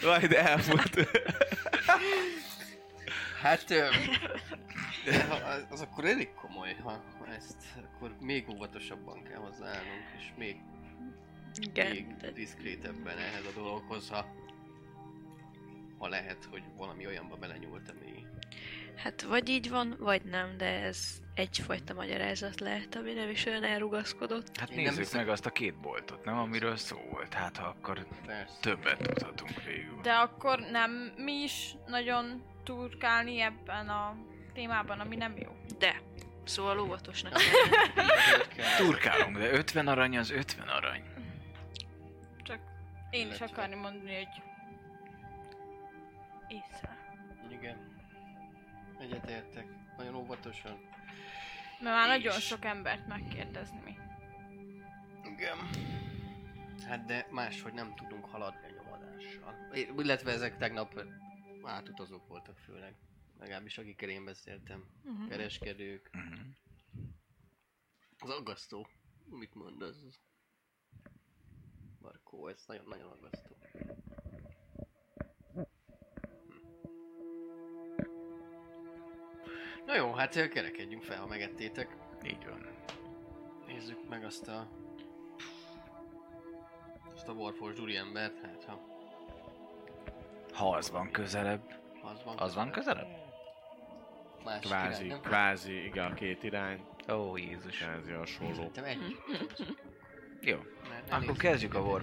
Majd elmúlt. Hát ö, az, az akkor elég komoly, ha ha ezt akkor még óvatosabban kell hozzáállnunk, és még, Igen. még diszkrétebben ehhez a dologhoz, ha, ha lehet, hogy valami olyanba belenyúlt, ami... Hát vagy így van, vagy nem, de ez egyfajta magyarázat lehet, ami nem is olyan elrugaszkodott. Hát Én nézzük hiszem- meg azt a két boltot, nem? Amiről szó volt. Hát ha akkor Persze. többet tudhatunk végül. De akkor nem mi is nagyon turkálni ebben a témában, ami nem jó. De, szóval óvatosnak (laughs) Turkálunk, de 50 arany az 50 arany. Én is Illetve- akarni mondani, hogy észre. Igen. Egyetértek. Nagyon óvatosan. Mert már És- nagyon sok embert megkérdezni mi. Igen. Hát de máshogy nem tudunk haladni a nyomadással. Illetve ezek tegnap átutazók voltak főleg. Legalábbis akikkel én beszéltem. Uh-huh. Kereskedők. Mhm. Az aggasztó. Mit mondasz? Markó, ez nagyon-nagyon aggasztó. Na jó, hát ö, kerekedjünk fel, ha megettétek. Így van. Nézzük meg azt a... Azt a Warforged úriembert, hát ha Ha az van közelebb. az van. Az van közelebb? Más Kvázi, nem? kvázi, igen, a két irány, Ó, Jézus. kvázi hasonló. Szerintem egy. Jó, Mert akkor kezdjük a.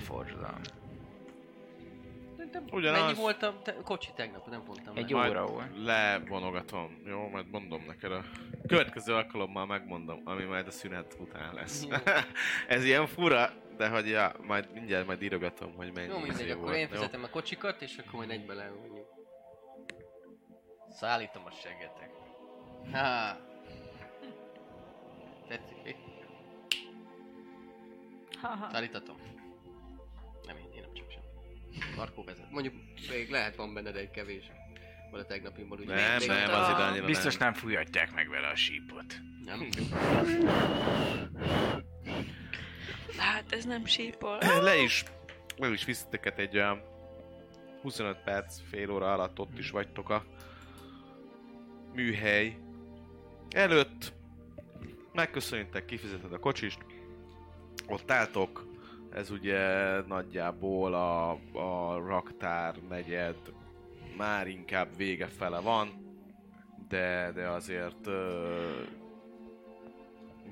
Szerintem Ugyanaz. Mennyi volt a te- kocsi tegnap? Nem mondtam Egy meg. óra volt. levonogatom, jó? Majd mondom neked a következő alkalommal megmondom, ami majd a szünet után lesz. (laughs) Ez ilyen fura, de hogy ja, majd mindjárt majd írogatom, hogy mennyi Jó, mindegy, izé akkor volt, én jó? fizetem a kocsikat, és akkor majd egybe levonjuk. Szállítom a seggetek. Ha. Tetszik, Szállítatom. Nem én, én nem csak sem. Markó vezet. Mondjuk még lehet van benned egy kevés. Vagy a tegnapimból, ugye? Nem, Még- nem, az ide annyira Biztos nem. nem fújhatják meg vele a sípot. Nem? Hát ez nem sípol. Le is, le is visszateket egy olyan 25 perc, fél óra alatt ott is vagytok a műhely előtt. Megköszönitek, kifizeted a kocsist. Ott álltok, ez ugye nagyjából a, a raktár negyed már inkább vége fele van, de, de azért ö,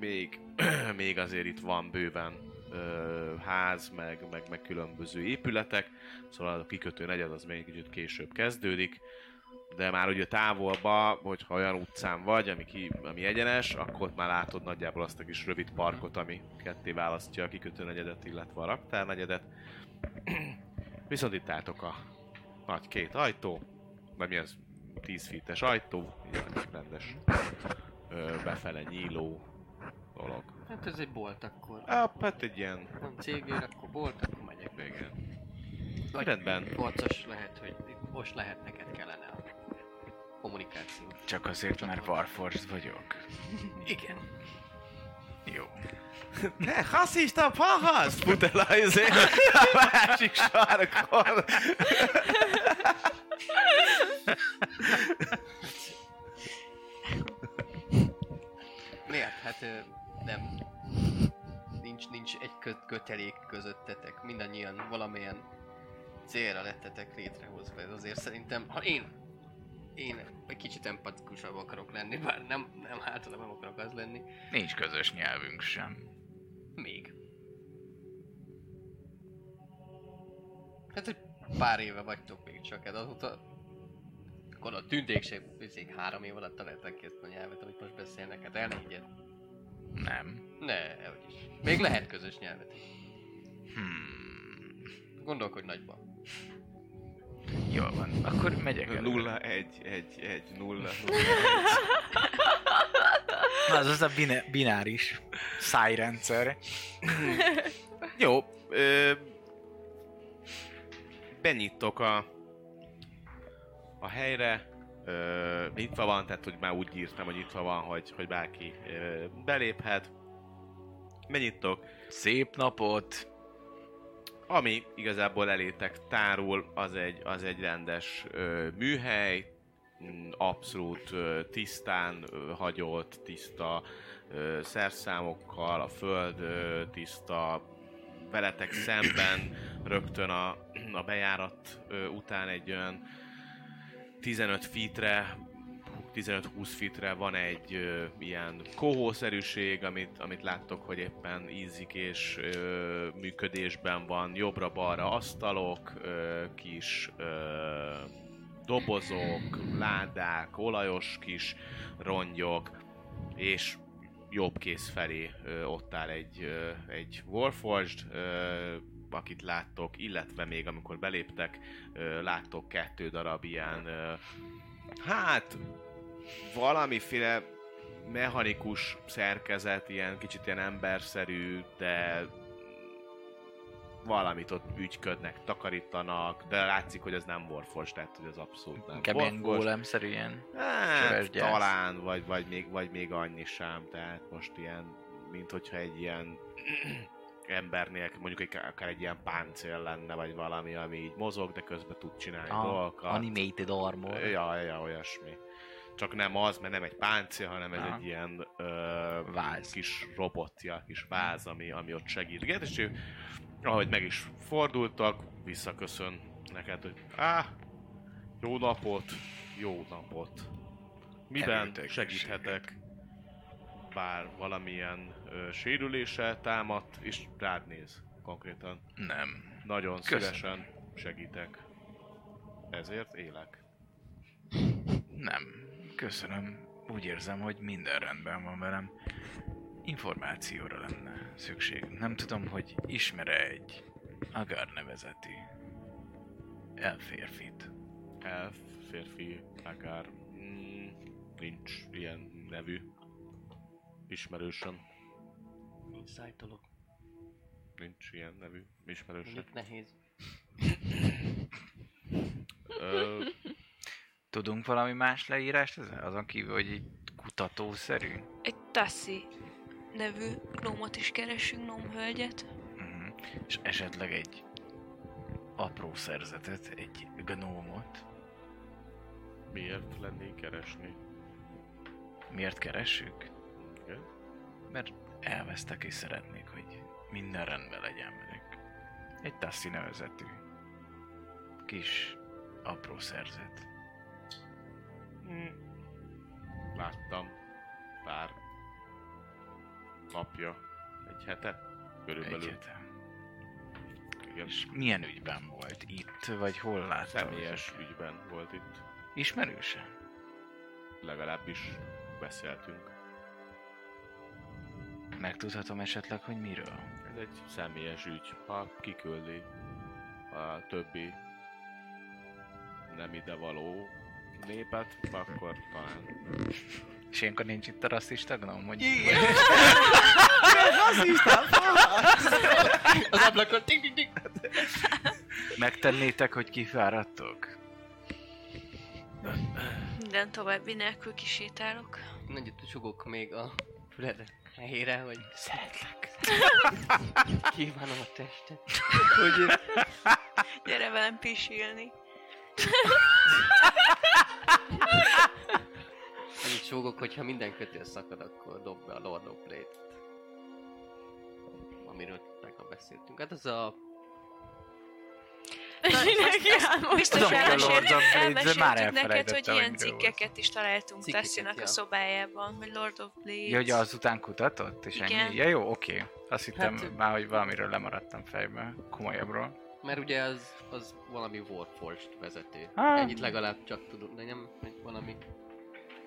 még, (clears throat) még azért itt van bőven ö, ház, meg, meg, meg különböző épületek, szóval a kikötő negyed az még kicsit később kezdődik, de már ugye távolba, hogyha olyan utcán vagy, ami, ki, ami egyenes, akkor ott már látod nagyjából azt a kis rövid parkot, ami ketté választja a kikötő negyedet, illetve a raktár negyedet. (clears throat) Viszont itt álltok a nagy két ajtó, vagy mi az 10 feet ajtó, van, rendes ö, befele nyíló dolog. Hát ez egy bolt akkor. Á, hát egy ilyen, Nem cégér, akkor bolt, akkor megyek. igen. Vagy Rendben. Harcos lehet, hogy most lehet neked kellene a kommunikációs. Csak azért, mert Warforged vagyok. Igen. Jó. Ne, rasszista paraszt! Fut el a a másik sarkon. Miért? Hát ö, nem. Nincs, nincs egy kö- kötelék közöttetek. Mindannyian valamilyen célra lettetek létrehozva. Ez azért szerintem, ha én én egy kicsit empatikusabb akarok lenni, bár nem, nem általában nem akarok az lenni. Nincs közös nyelvünk sem. Még. Hát, hogy pár éve vagytok még csak, hát azóta... Akkor a tündékség, bizék három év alatt találták ki ezt a nyelvet, amit most beszélnek, hát el ne higgyed. Nem. Ne, hogy is. Még lehet közös nyelvet. Hmm. Gondolkodj nagyban. Jól van. Akkor megyek el. 0, 1, 1, 1, 0, Az az a bine- bináris szájrendszer. Jó, ö, benyitok a, a helyre, ö, nyitva van, tehát hogy már úgy írtam, hogy nyitva van, hogy, hogy bárki ö, beléphet. Benyitok, Szép napot. Ami igazából elétek tárul, az egy, az egy rendes ö, műhely, mm, abszolút ö, tisztán ö, hagyott, tiszta ö, szerszámokkal, a föld ö, tiszta, veletek szemben rögtön a, a bejárat ö, után egy olyan 15 feetre 15-20 fitre van egy ö, ilyen kohószerűség, amit, amit láttok, hogy éppen ízik és ö, működésben van. Jobbra-balra asztalok, ö, kis ö, dobozok, ládák, olajos kis rongyok, és jobb kéz felé ö, ott áll egy, ö, egy Warforged, ö, akit láttok, illetve még amikor beléptek, ö, láttok kettő darab ilyen ö, Hát, valamiféle mechanikus szerkezet, ilyen kicsit ilyen emberszerű, de valamit ott ügyködnek, takarítanak, de látszik, hogy ez nem Warforged, tehát hogy ez abszolút nem Inkább ilyen Warforged. gólemszerű ilyen. Hát, talán, vagy, vagy, még, vagy még annyi sem, tehát most ilyen, mint hogyha egy ilyen ember nélkül, mondjuk egy, akár egy ilyen páncél lenne, vagy valami, ami így mozog, de közben tud csinálni Ah, dolgokat. animated armor. Ja, ja, olyasmi. Csak nem az, mert nem egy páncél, hanem ez Aha. egy ilyen ö, Váz. kis robotja, kis váz, ami, ami ott segít. És ő, ahogy meg is fordultak, visszaköszön neked, hogy á, jó napot, jó napot. Miben Erőtek, segíthetek? Bár valamilyen ö, sérülése támadt, és rád néz konkrétan. Nem. Nagyon Köszönöm. szívesen segítek. Ezért élek. Nem. Köszönöm. Úgy érzem, hogy minden rendben van velem. Információra lenne szükség. Nem tudom, hogy ismere egy Agar nevezeti elférfit. Elf, férfi, akár mm, nincs ilyen nevű ismerősöm. Insight-olok. Nincs ilyen nevű ismerősöm. Mondjuk nehéz. Ö, Tudunk valami más leírást? ezen? Azon kívül, hogy egy kutatószerű? Egy Tassi nevű gnómot is keresünk, gnómhölgyet. Uh-huh. És esetleg egy apró szerzetet, egy gnómot. miért lennék keresni? Miért keressük? Igen? Mert elvesztek és szeretnék, hogy minden rendben legyen velük. Egy Tassi nevezetű kis apró szerzet. Láttam pár napja, egy hete körülbelül. Egy hete. Igen. És milyen ügyben volt? Itt, vagy hol látta? Személyes ügyben volt itt. Ismerőse? Legalábbis beszéltünk. Megtudhatom esetleg, hogy miről? Ez egy személyes ügy. Ha kiküldi a többi nem ide való népet, akkor talán És ilyenkor nincs itt a rasszista gnóm, hogy (laughs) Az ablakon ting ting ting. megtennétek, hogy kifáradtok? Minden további nélkül kisétálok. Nagyot sugok még a füled helyére, hogy szeretlek. Kívánom a testet. Hogy Gyere velem pisilni. (laughs) annyit sugok, hogyha minden kötél szakad, akkor dob be a Lord of Blade-t. Amiről tegnap beszéltünk. Hát az a... Biztos Tudom, hogy a elmesélt- Lords of Blades, már neked, hogy ilyen cikkeket is találtunk Tassinak ja. a szobájában, hogy Lord of Blades. Ja, hogy azután kutatott? És Igen. ennyi? Ja, jó, oké. Azt hittem Hát- már, hogy valamiről lemaradtam fejbe. Komolyabbról. Mert ugye az, az valami Warforged vezető. Ah. Ennyit legalább csak tudunk, de nem hogy valami...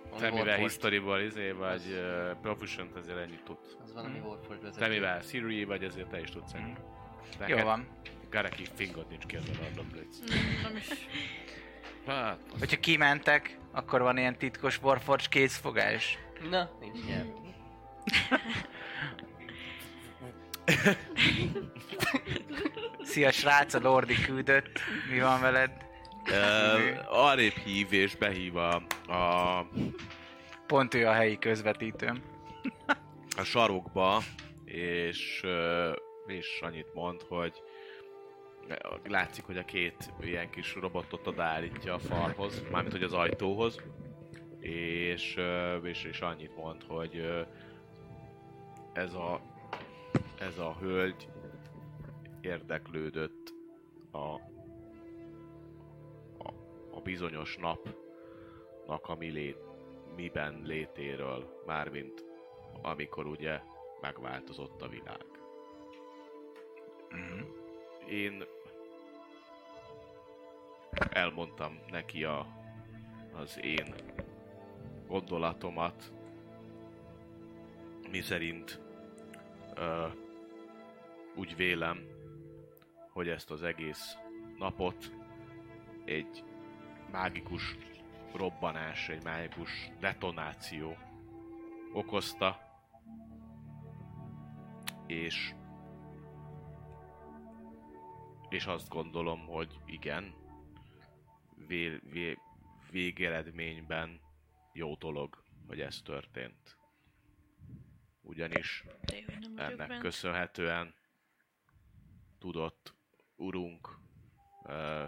valami te mivel Warforged. historyból izé vagy uh, proficient, ezért ennyit tudsz. Az valami Hmm. Warforged vezető. Te mivel Siri vagy, ezért te is tudsz ennyi. Jó van. Gareki fingod nincs ki az a Lord of Blades. Nem is. Hát, Hogyha kimentek, akkor van ilyen titkos Warforge kézfogás. Na, nincs nyelv. (laughs) Szia srác, a Lordi küldött. Mi van veled? uh, arrébb hív és behív a, a, Pont ő a helyi közvetítőm. a sarokba, és, és annyit mond, hogy látszik, hogy a két ilyen kis robotot odaállítja a falhoz, mármint hogy az ajtóhoz, és, és, és annyit mond, hogy ez a, ez a hölgy érdeklődött a, a, a bizonyos napnak a mi lét, miben létéről, mármint amikor ugye megváltozott a világ. Mhm. Én elmondtam neki a, az én gondolatomat, mi szerint ö, úgy vélem, hogy ezt az egész napot egy mágikus robbanás, egy mágikus detonáció okozta, és és azt gondolom, hogy igen, vé, vé, végeredményben jó dolog, hogy ez történt. Ugyanis ennek köszönhetően tudott urunk ö,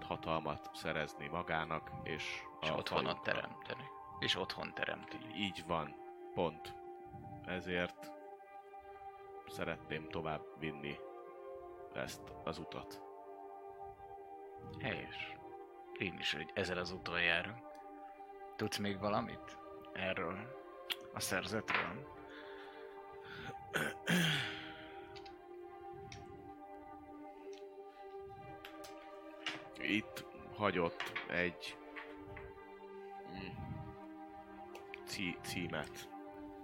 hatalmat szerezni magának, és, És a otthonot teremteni. És otthon teremti. Így van, pont. Ezért szeretném tovább vinni ezt az utat. Helyes. Én is, hogy ezzel az úton járunk. Tudsz még valamit erről a szerzetről? Itt hagyott egy mm, cí- címet,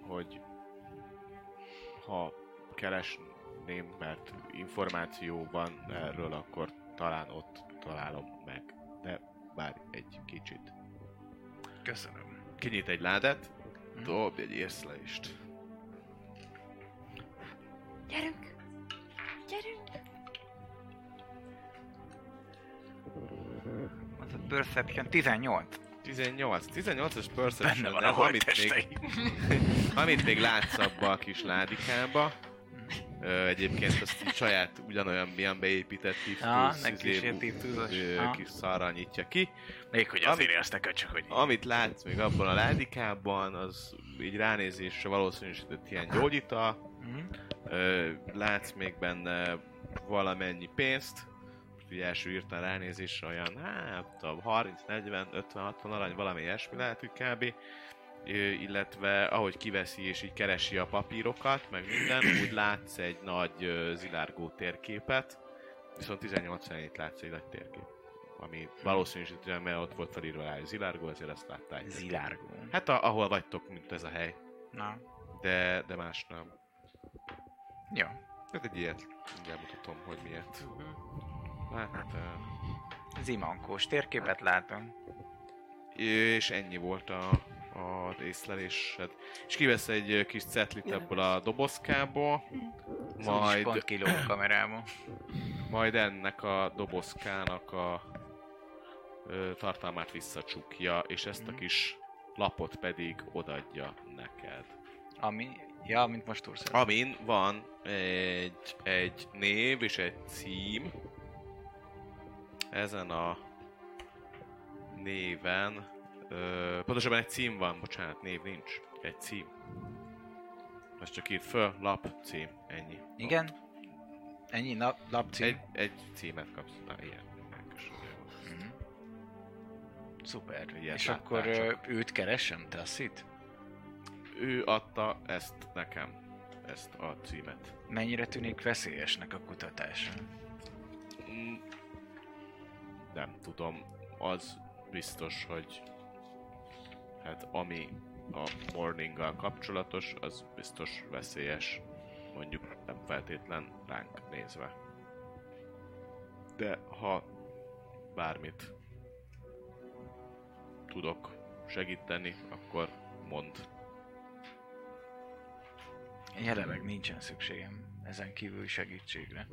hogy ha keresném, mert információ van erről, akkor talán ott találom meg. De bár egy kicsit. Köszönöm. Kinyit egy ládát, dobj egy észlelést. Gyerünk! Perception 18. 18. 18-as perception Benne van de a amit még, holttestei. (laughs) amit még látsz abba a kis ládikába, ö, egyébként azt így saját ugyanolyan milyen beépített Ah, Tools, neki is izé, ilyen Ah. kis szarral nyitja ki. Még hogy azért éreztek öcsök, hogy Amit látsz még abban a ládikában, az így ránézésre valószínűsített ilyen gyógyita, Mhm. Ö, látsz még benne valamennyi pénzt, így első írtál ránézésre olyan, hát, nem tudom, 30, 40, 50, 60 arany, valami ilyesmi lehet, hogy kb. Ö, illetve ahogy kiveszi és így keresi a papírokat, meg minden, úgy látsz egy nagy ö, zilárgó térképet, viszont 18 itt látsz egy nagy térkép. Ami valószínűsítően, mert ott volt felírva rá, hogy zilárgó, ezért ezt láttál. zilárgó. Hát a, ahol vagytok, mint ez a hely. Na, De, de más nem. jó. Hát egy ilyet, mindjárt mutatom, hogy miért. Hát, uh, Zimankós térképet látom. és ennyi volt a, a észlelésed. És kivesz egy kis cetlit ebből a dobozkából, Majd... majd, pont kiló a kamerából. majd ennek a dobozkának a ö, tartalmát visszacsukja, és ezt a Mhm. kis lapot pedig odadja neked. Ami, ja, mint most túlsz. Amin van egy, egy név és egy cím. Ezen a néven, ö, pontosabban egy cím van, bocsánat, név nincs, egy cím. Azt csak írt föl, lap, cím, ennyi. Igen? Ennyi nap, lapcím. Egy, egy címet kapsz. Na, ilyen. Mhm. Szuper. Ilyet És akkor csak. őt keresem, te azt itt? Ő adta ezt nekem, ezt a címet. Mennyire tűnik veszélyesnek a kutatása? Mm, Nem tudom, az biztos, hogy hát ami a morninggal kapcsolatos, az biztos veszélyes. Mondjuk nem feltétlen ránk nézve. De ha bármit tudok segíteni, akkor mond. Jelenleg nincsen szükségem ezen kívüli segítségre.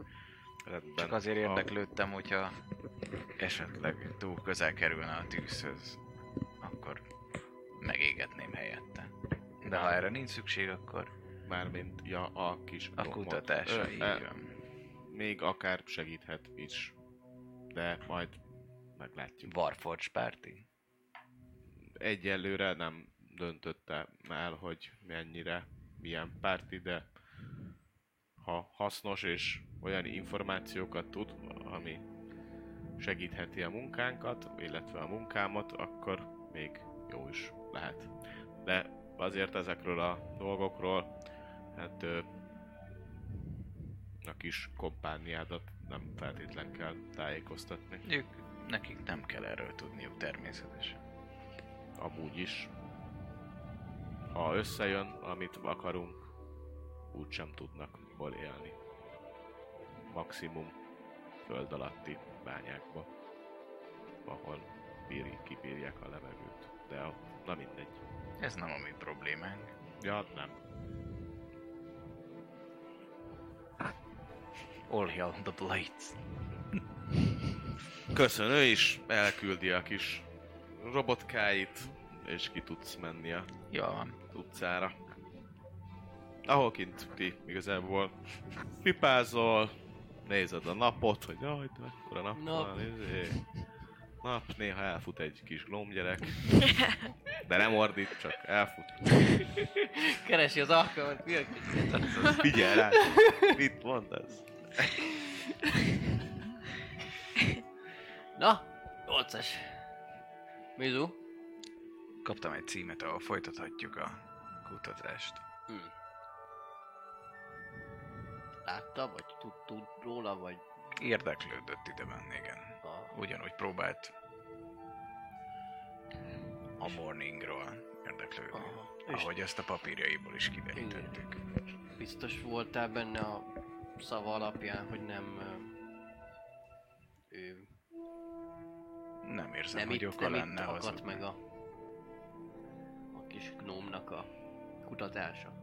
Rendben. Csak azért érdeklődtem, hogyha esetleg túl közel kerülne a tűzhöz, akkor megégetném helyette. De ha erre nincs szükség, akkor Mármint ja, a kis a Ö, így ö, van. még akár segíthet is. De majd meglátjuk. Warforge Party. Egyelőre nem döntötte el, hogy mennyire, milyen párti, de ha hasznos és olyan információkat tud, ami segítheti a munkánkat, illetve a munkámat, akkor még jó is lehet. De azért ezekről a dolgokról, hát ö, a kis kompániádat nem feltétlen kell tájékoztatni. Ők, nekik nem kell erről tudniuk természetesen. Amúgy is. Ha összejön, amit akarunk, úgysem tudnak hol élni. Maximum föld alatti bányákba, ahol bíri, kibírják a levegőt. De a, na mindegy. Ez nem a mi problémánk. Ja, nem. All the blades. Köszönő is elküldi a kis robotkáit, és ki tudsz menni a van. utcára. Ahol kint ti igazából pipázol, nézed a napot, hogy jaj, de mekkora nap, Nap. van, izé. Nap, néha elfut egy kis glomgyerek. (laughs) De nem ordít, csak elfut. (laughs) Keresi az alkalmat, mi a Figyelj rá! Mit mondasz? Na, 8-as. Mizu? Kaptam egy címet, ahol folytathatjuk a kutatást. Hm. Látta, vagy tud, tud róla, vagy Érdeklődött ide menni, igen. a... Ugyanúgy próbált a morningról érdeklődni. Aha. És Ahogy ezt a papírjaiból is kiderítettük. biztos voltál benne a szava alapján, hogy nem... Ő Nem érzem, nem hogy itt, oka nem itt lenne akadt hazudni. meg a, a kis gnómnak a kutatása.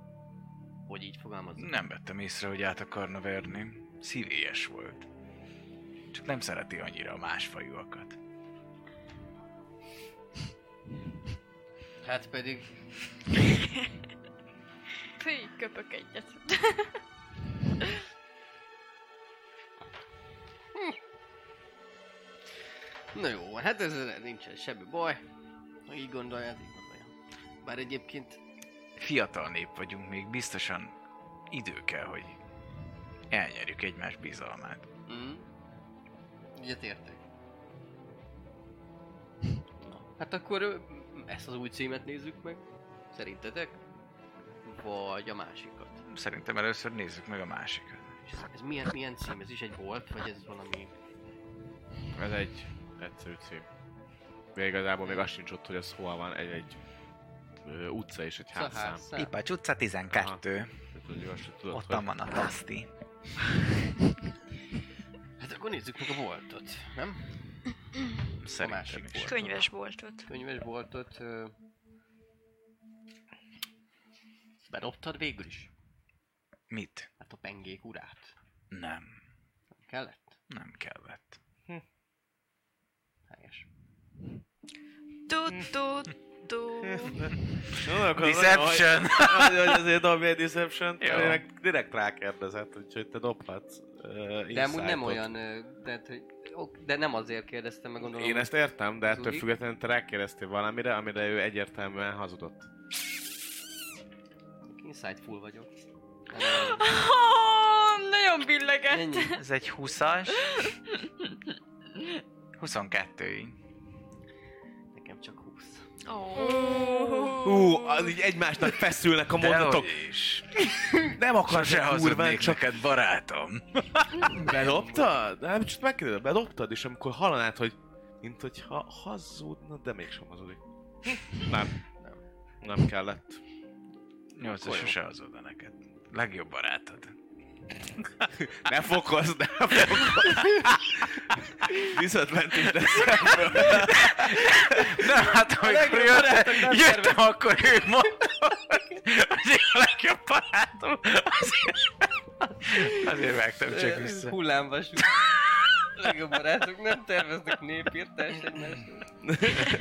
Hogy így fogalmazok? Nem vettem észre, hogy át akarna verni. Szívélyes volt. Csak nem szereti annyira a másfajúakat. Hát pedig (laughs) Fű, köpök egyet. (laughs) Na jó hát ezzel nincsen semmi baj. Ha így gondolja, így gondolja. Bár egyébként Fiatal nép vagyunk, még biztosan idő kell, hogy elnyerjük egymás bizalmát. Mm. Ilyet értek. Na, hát akkor ezt az új címet nézzük meg. Szerintetek? Vagy a másikat? Szerintem először nézzük meg a másikat. És ez, ez milyen, milyen cím? Ez is egy volt, vagy ez valami... Ez egy egyszerű cím. Még igazából még az sincs ott, hogy ez hol van, egy, egy ö, utca és egy házszám. Szahárszám? Pipacs utca 12. Tehát, hogy azt se tudod, Ottan hogy- van a taszti. (laughs) Hát akkor nézzük meg a voltot, nem? Szerintem másik is. volt. Könyves boltot. Könyves voltot... Ö... Bedobtad végül is? Mit? Hát a pengék urát. Nem. Nem kellett? Nem kellett. Helyes. Tu, tu, tu. Jó, akkor Deception! (laughs) Hogy, azért dobj egy deception Jó. meg direkt rákérdezett, úgyhogy te dobhatsz uh, De amúgy nem olyan, hogy, ok, de nem azért kérdeztem meg, gondolom. Én ezt értem, de ettől függetlenül te rákérdeztél valamire, amire ő egyértelműen hazudott. Insightful vagyok. Oh, nagyon billegett. Ennyi. Ez egy 20-as. 22 így. Nekem csak 20. Oh. Hú, az így egymásnak feszülnek a mondatok. Is. Nem akarsz Se kurván, hazudnék csak neked, barátom. bedobtad? Nem, csak megkérdezed, bedobtad, és amikor hallanád, hogy mint hogyha hazudna, de mégsem hazudik. Nem. Nem kellett. 8 Olyan. sose hazudna neked. Legjobb barátod. Ne fokozz, ne fokozz! Disadvantage lesz ebből. Nem, hát amikor jöttem, jöttem akkor ő mondta, hogy a legjobb barátom. Azért, azért vágtam csak vissza. Hullámvasú. Legjobb barátok nem terveznek népírtást egymásról.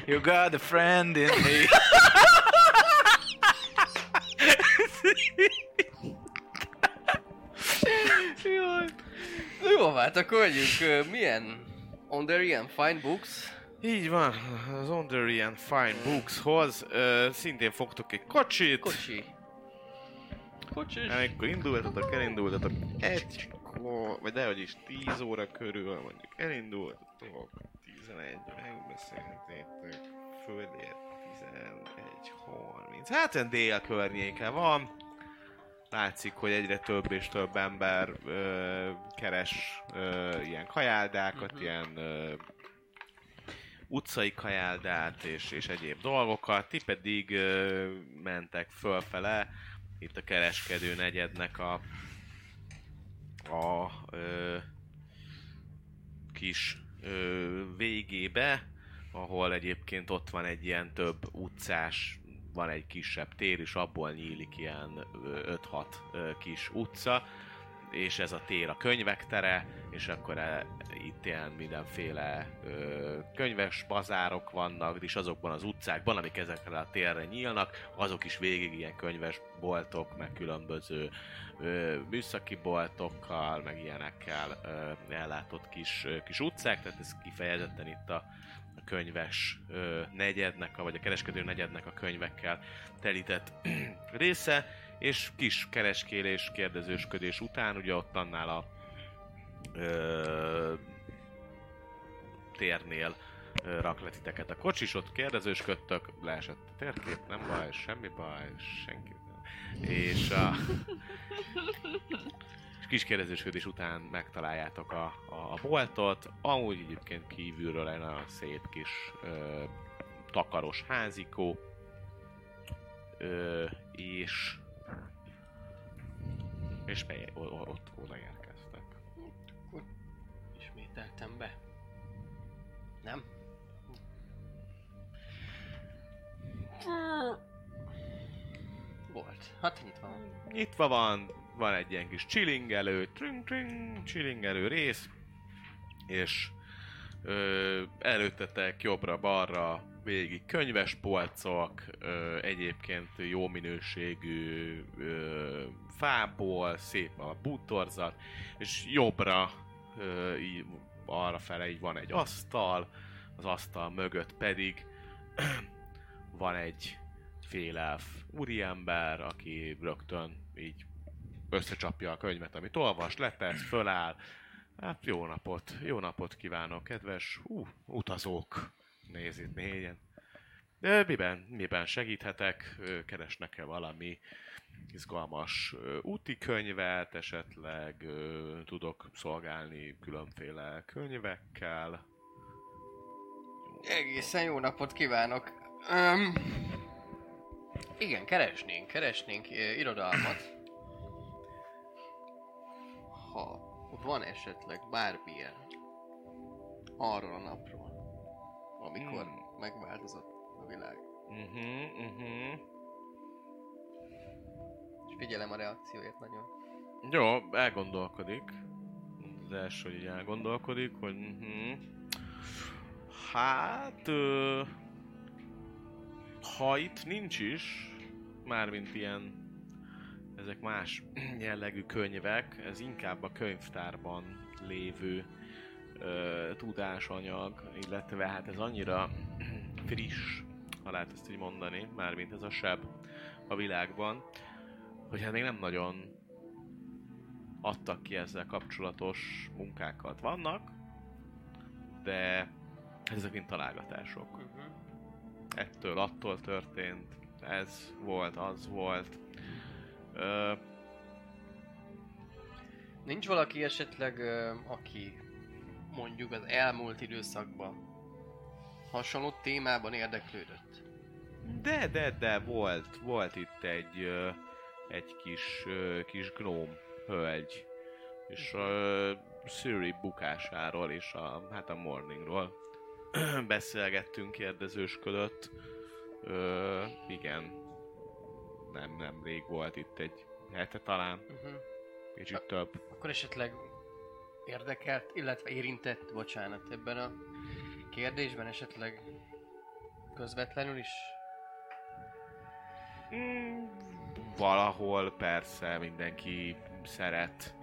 You got a friend in me. (laughs) Na Jó, hát akkor vegyünk, ö, milyen Ondarian Fine Books. Így van, az Ondarian Fine Bookshoz ö, szintén fogtok egy kocsit. Kocsi. Kocsis. Amikor indultatok, elindultatok egy, vagy dehogy is 10 óra körül, mondjuk elindultatok, 11 megbeszéltétek, fölért 11, 30, hát olyan dél környéke van. Látszik, hogy egyre több és több ember ö, keres ö, ilyen kajáldákat, Mhm. ilyen ö, utcai kajáldát és, és egyéb dolgokat, ti pedig ö, mentek fölfele, itt a kereskedő negyednek a a ö, kis ö, végébe, ahol egyébként ott van egy ilyen több utcás, van egy kisebb tér, és abból nyílik ilyen ö, 5-6 ö, kis utca, és ez a tér a könyvek tere, és akkor e, itt ilyen mindenféle ö, könyves bazárok vannak, és azokban az utcákban, amik ezekre a térre nyílnak, azok is végig ilyen könyves boltok, meg különböző ö, műszaki boltokkal, meg ilyenekkel ö, ellátott kis, ö, kis utcák, tehát ez kifejezetten itt a könyves ö, negyednek, vagy a kereskedő negyednek a könyvekkel telített (clears throat) része, és kis kereskélés, kérdezősködés után, ugye ott annál a ö, térnél ö, rak le titeket a kocsis, ott kérdezősködtök, leesett a térkép, nem baj, semmi baj, senki. És a (laughs) kis kérdezősködés után megtaláljátok a, a, a boltot, amúgy egyébként kívülről egy nagyon szép kis ö, takaros házikó, ö, és és be, o- o- ott odaérkeztek. Ismételtem be. Nem? Volt. Hát nyitva van. Nyitva van, van egy ilyen kis csilingelő, tring, tring, csilingelő rész, és ö, előttetek jobbra-balra végig könyves polcok, ö, egyébként jó minőségű ö, fából, szép a bútorzat, és jobbra ö, így, arra fele így van egy asztal, az asztal mögött pedig (clears throat) van egy félelf úriember, aki rögtön így összecsapja a könyvet, amit olvas, letesz, föláll. Hát jó napot, jó napot kívánok, kedves hú, utazók. Nézd itt négyen. De miben, miben segíthetek? Keresnek-e valami izgalmas úti könyvet, esetleg tudok szolgálni különféle könyvekkel. Egészen jó napot kívánok. Um, igen, keresnénk, keresnénk irodalmat. Ha van esetleg bármilyen arról a napról, amikor Hmm. megváltozott a világ. Uh-huh, uh-huh. És figyelem a reakcióját nagyon. Jó, elgondolkodik. Az első, hogy így elgondolkodik, hogy uh-huh. Hát... Ö, ha itt nincs is, mármint ilyen ezek más jellegű könyvek, ez inkább a könyvtárban lévő ö, tudásanyag, illetve hát ez annyira friss, ha lehet ezt így mondani, mármint ez a seb a világban, hogy hát még nem nagyon adtak ki ezzel kapcsolatos munkákat. Vannak, de ezek mind találgatások. Uh-huh. Ettől, attól történt, ez volt, az volt. Ö, Nincs valaki esetleg, ö, aki mondjuk az elmúlt időszakban hasonló témában érdeklődött? de, de, de volt, volt itt egy, ö, egy kis, ö, kis gnóm hölgy, és a Siri bukásáról és a, hát a Morningról (clears throat) beszélgettünk, kérdezősködött. Ö, igen, nem, nem rég volt itt egy hete talán, Uh-huh. kicsit több. Akkor esetleg érdekelt, illetve érintett, bocsánat, ebben a kérdésben esetleg közvetlenül is? Mm, valahol persze mindenki szeret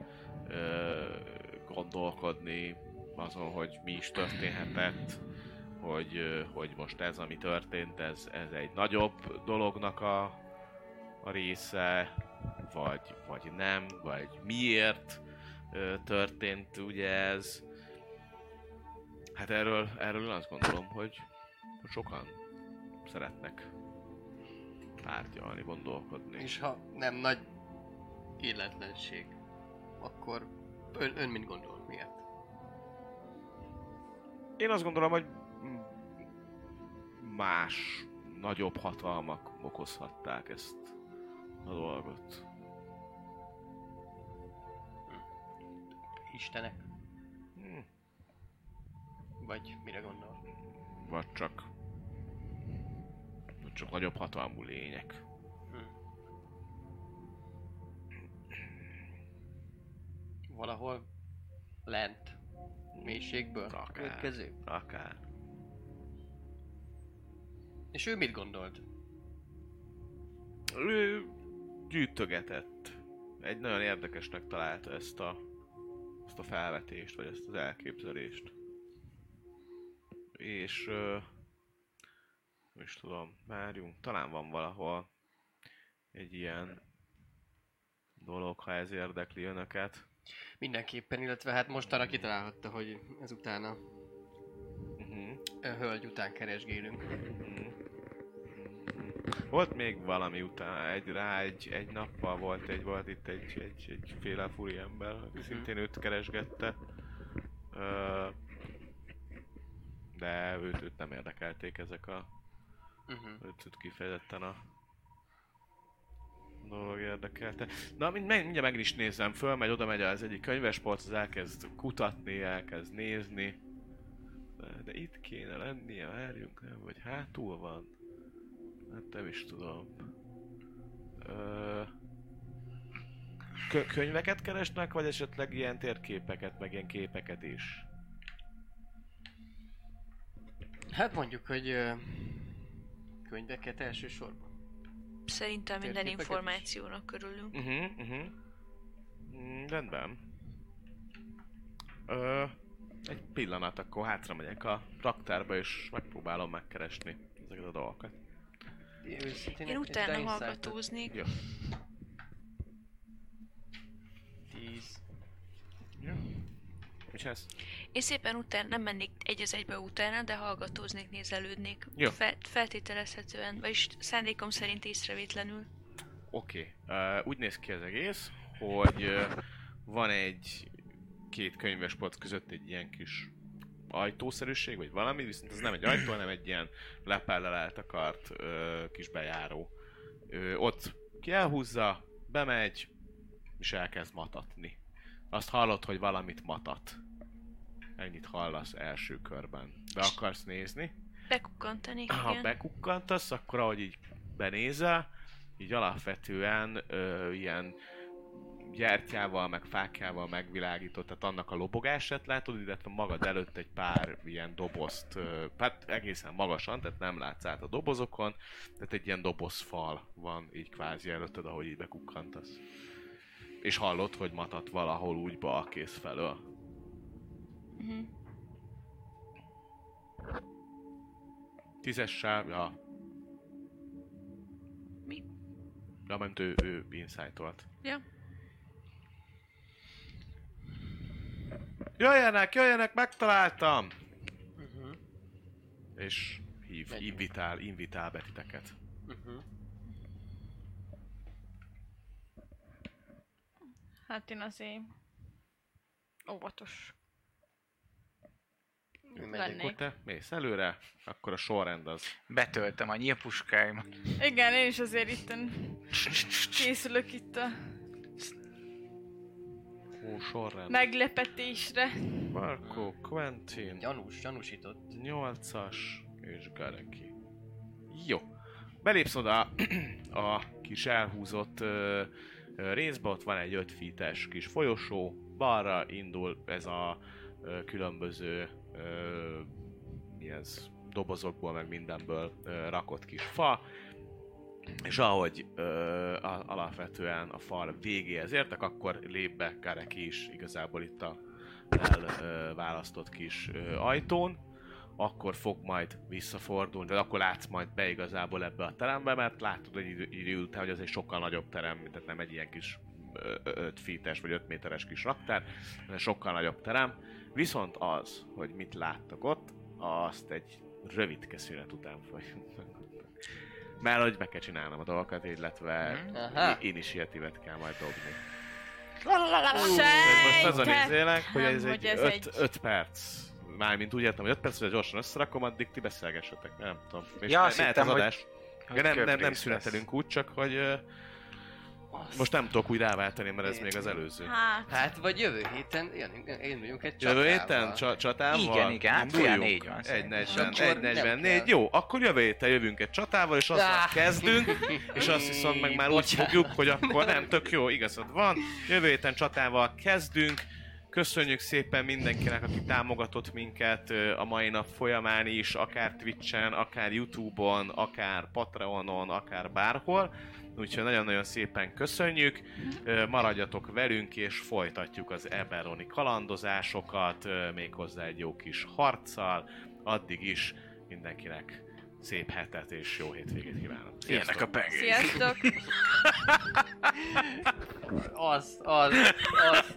ö, gondolkodni azon, hogy mi is történhetett, hogy, hogy most ez, ami történt, ez, ez egy nagyobb dolognak a, a része, vagy, vagy nem, vagy miért történt ugye ez. Hát erről, erről azt gondolom, hogy sokan szeretnek tárgyalni, gondolkodni. És ha nem nagy illetlenség, akkor ön, ön mit gondol? Miért? Én azt gondolom, hogy más, nagyobb hatalmak okozhatták ezt a dolgot. Istenek? Hm. Vagy mire gondol? Vagy csak... Vagy csak nagyobb hatalmú lények. Valahol lent, mélységből Akár. következő? Akár. És ő mit gondolt? Ő gyűjtögetett. Egy nagyon érdekesnek találta ezt a, ezt a felvetést, vagy ezt az elképzelést. És... Ö, nem is tudom, várjunk, talán van valahol egy ilyen dolog, ha ez érdekli önöket. Mindenképpen, illetve hát mostanra kitalálhatta, hogy ezután a Uh-huh. hölgy után keresgélünk. Mhm. Volt még valami után, egy rá egy, egy nappal volt egy, volt itt egy, egy, egy féle furi ember, aki szintén őt keresgette. Ö, de őt, őt nem érdekelték ezek a, Uh-huh. őt, őt kifejezetten a dolog érdekelte. Na, mind, mind- mindjárt meg is nézem föl, megy oda megy az egyik könyvesport, az elkezd kutatni, elkezd nézni. De, de itt kéne lennie, várjunk, nem? Vagy hátul van? Hát nem is tudom. Ö... Kö- könyveket keresnek, vagy esetleg ilyen térképeket, meg ilyen képeket is? Hát mondjuk, hogy ö, könyveket elsősorban. Szerintem minden Térképeket is. Információnak körülünk. uh-huh, uh-huh. Mm, rendben. Ö, egy pillanat, akkor hátra megyek a raktárba, és megpróbálom megkeresni ezeket a dolgokat. Én utána hallgatóznék. 10. Jó. Mi ez? Én szépen utána nem mennék egy az egybe utána, de hallgatóznék, nézelődnék. Jó. Fe- feltételezhetően, vagyis szándékom szerint észrevétlenül. Oké. Okay. Uh, úgy néz ki az egész, hogy uh, van egy két könyves polc között egy ilyen kis ajtószerűség, vagy valami, viszont ez nem egy ajtó, hanem egy ilyen lepellel eltakart uh, kis bejáró. Ö, ott ki elhúzza, bemegy, és elkezd matatni. Azt hallod, hogy valamit matat. Ennyit hallasz első körben. Be akarsz nézni? Bekukkantanék, Ha igen. bekukkantasz, akkor ahogy így benézel, így alapvetően ö, ilyen gyertyával, meg fákjával megvilágított, tehát annak a lobogását látod, illetve magad előtt egy pár ilyen dobozt, hát egészen magasan, tehát nem látsz át a dobozokon, tehát egy ilyen dobozfal van így kvázi előtted, ahogy így bekukkantasz. És hallod, hogy matat valahol úgy bal kész felől. Mhm. Tízes sáv, ja. Mi? Ja, mert ő, ő insight-olt. Ja. Jöjjenek, jöjjenek, megtaláltam! Uh-huh. És hív, Megyünk. invitál, invitál betiteket. Uh-huh. Hát én azért óvatos megyünk. Akkor te mész előre, akkor a sorrend az... Betöltöm a nyílpuskáimat. Igen, én is azért itt készülök itt a Ó, sorrend. meglepetésre. Marco, Quentin, Gyanús, gyanúsított. 8-as és Gareki. Jó. Belépsz oda (clears throat) a kis elhúzott ö, ö, részbe, ott van egy 5 feet kis folyosó, balra indul ez a ö, különböző ö, mi ez, dobozokból, meg mindenből ö, rakott kis fa, és ahogy ö, a, alapvetően a fal végéhez értek, akkor lép be Gareki is igazából itt a elválasztott kis ö, ajtón, akkor fog majd visszafordulni, de akkor látsz majd be igazából ebbe a terembe, mert látod egy idő, idő után, hogy ez egy sokkal nagyobb terem, tehát nem egy ilyen kis 5 feet vagy 5 méteres kis raktár, hanem sokkal nagyobb terem. Viszont az, hogy mit láttak ott, azt egy rövid szünet után folyunk. Mert hogy meg kell csinálnom a dolgokat, illetve Aha. i- initiatívet kell majd dobni. Sejtem, Most azon izélek, hogy ez hogy egy ez 5 egy- öt perc. Mármint úgy értem, hogy 5 perc, hogy gyorsan összerakom, addig ti beszélgessetek, nem tudom. És Ja, azt mehet hittem, az adás. hogy nem, nem, nem szünetelünk úgy, csak hogy ö, most nem tudok úgy ráváltani, mert ez még az előző. Hát, Hát, vagy jövő héten, Jani, én vagyunk egy Jövő csatával. héten csa- csatával? Igen, igen, hát olyan négy van szerintem. 1.40, Akkor nem 1.44, kell. jó, akkor jövő héten jövünk egy csatával, és azzal Ah. kezdünk, és azt viszont meg már úgy fogjuk, hogy akkor nem, tök jó, igazad van. Jövő héten csatával kezdünk, Köszönjük szépen mindenkinek, aki támogatott minket a mai nap folyamán is, akár Twitchen, akár Youtube-on, akár Patreonon, akár bárhol. Úgyhogy nagyon-nagyon szépen köszönjük, maradjatok velünk és folytatjuk az Eberoni kalandozásokat, méghozzá egy jó kis harccal. Addig is mindenkinek szép hetet és jó hétvégét kívánok. Ilyenek a pengék. sziasztok! (laughs) Az, az, az.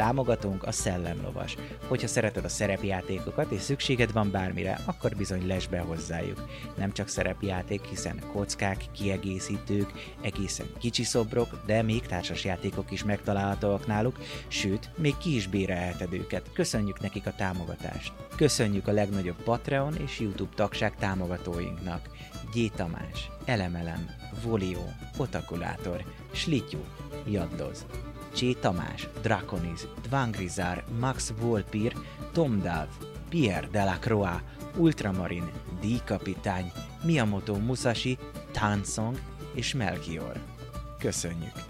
Támogatónk a Szellemlovas. Hogyha szereted a szerepjátékokat és szükséged van bármire, akkor bizony lesz be hozzájuk. Nem csak szerepjáték, hiszen kockák, kiegészítők, egészen kicsi szobrok, de még társasjátékok is megtalálhatóak náluk, sőt, még ki is bérelheted őket. Köszönjük nekik a támogatást. Köszönjük a legnagyobb Patreon és YouTube tagság támogatóinknak. G. Tamás, Elemelem, Volio, Otakulátor, Slityu, Jaddoz, Csé Tamás, Draconis, Dvangrizár, Max Volpir, Tom Dav, Pierre Delacroix, Ultramarin, D. Kapitány, Miyamoto Musashi, Tansong és Melchior. Köszönjük!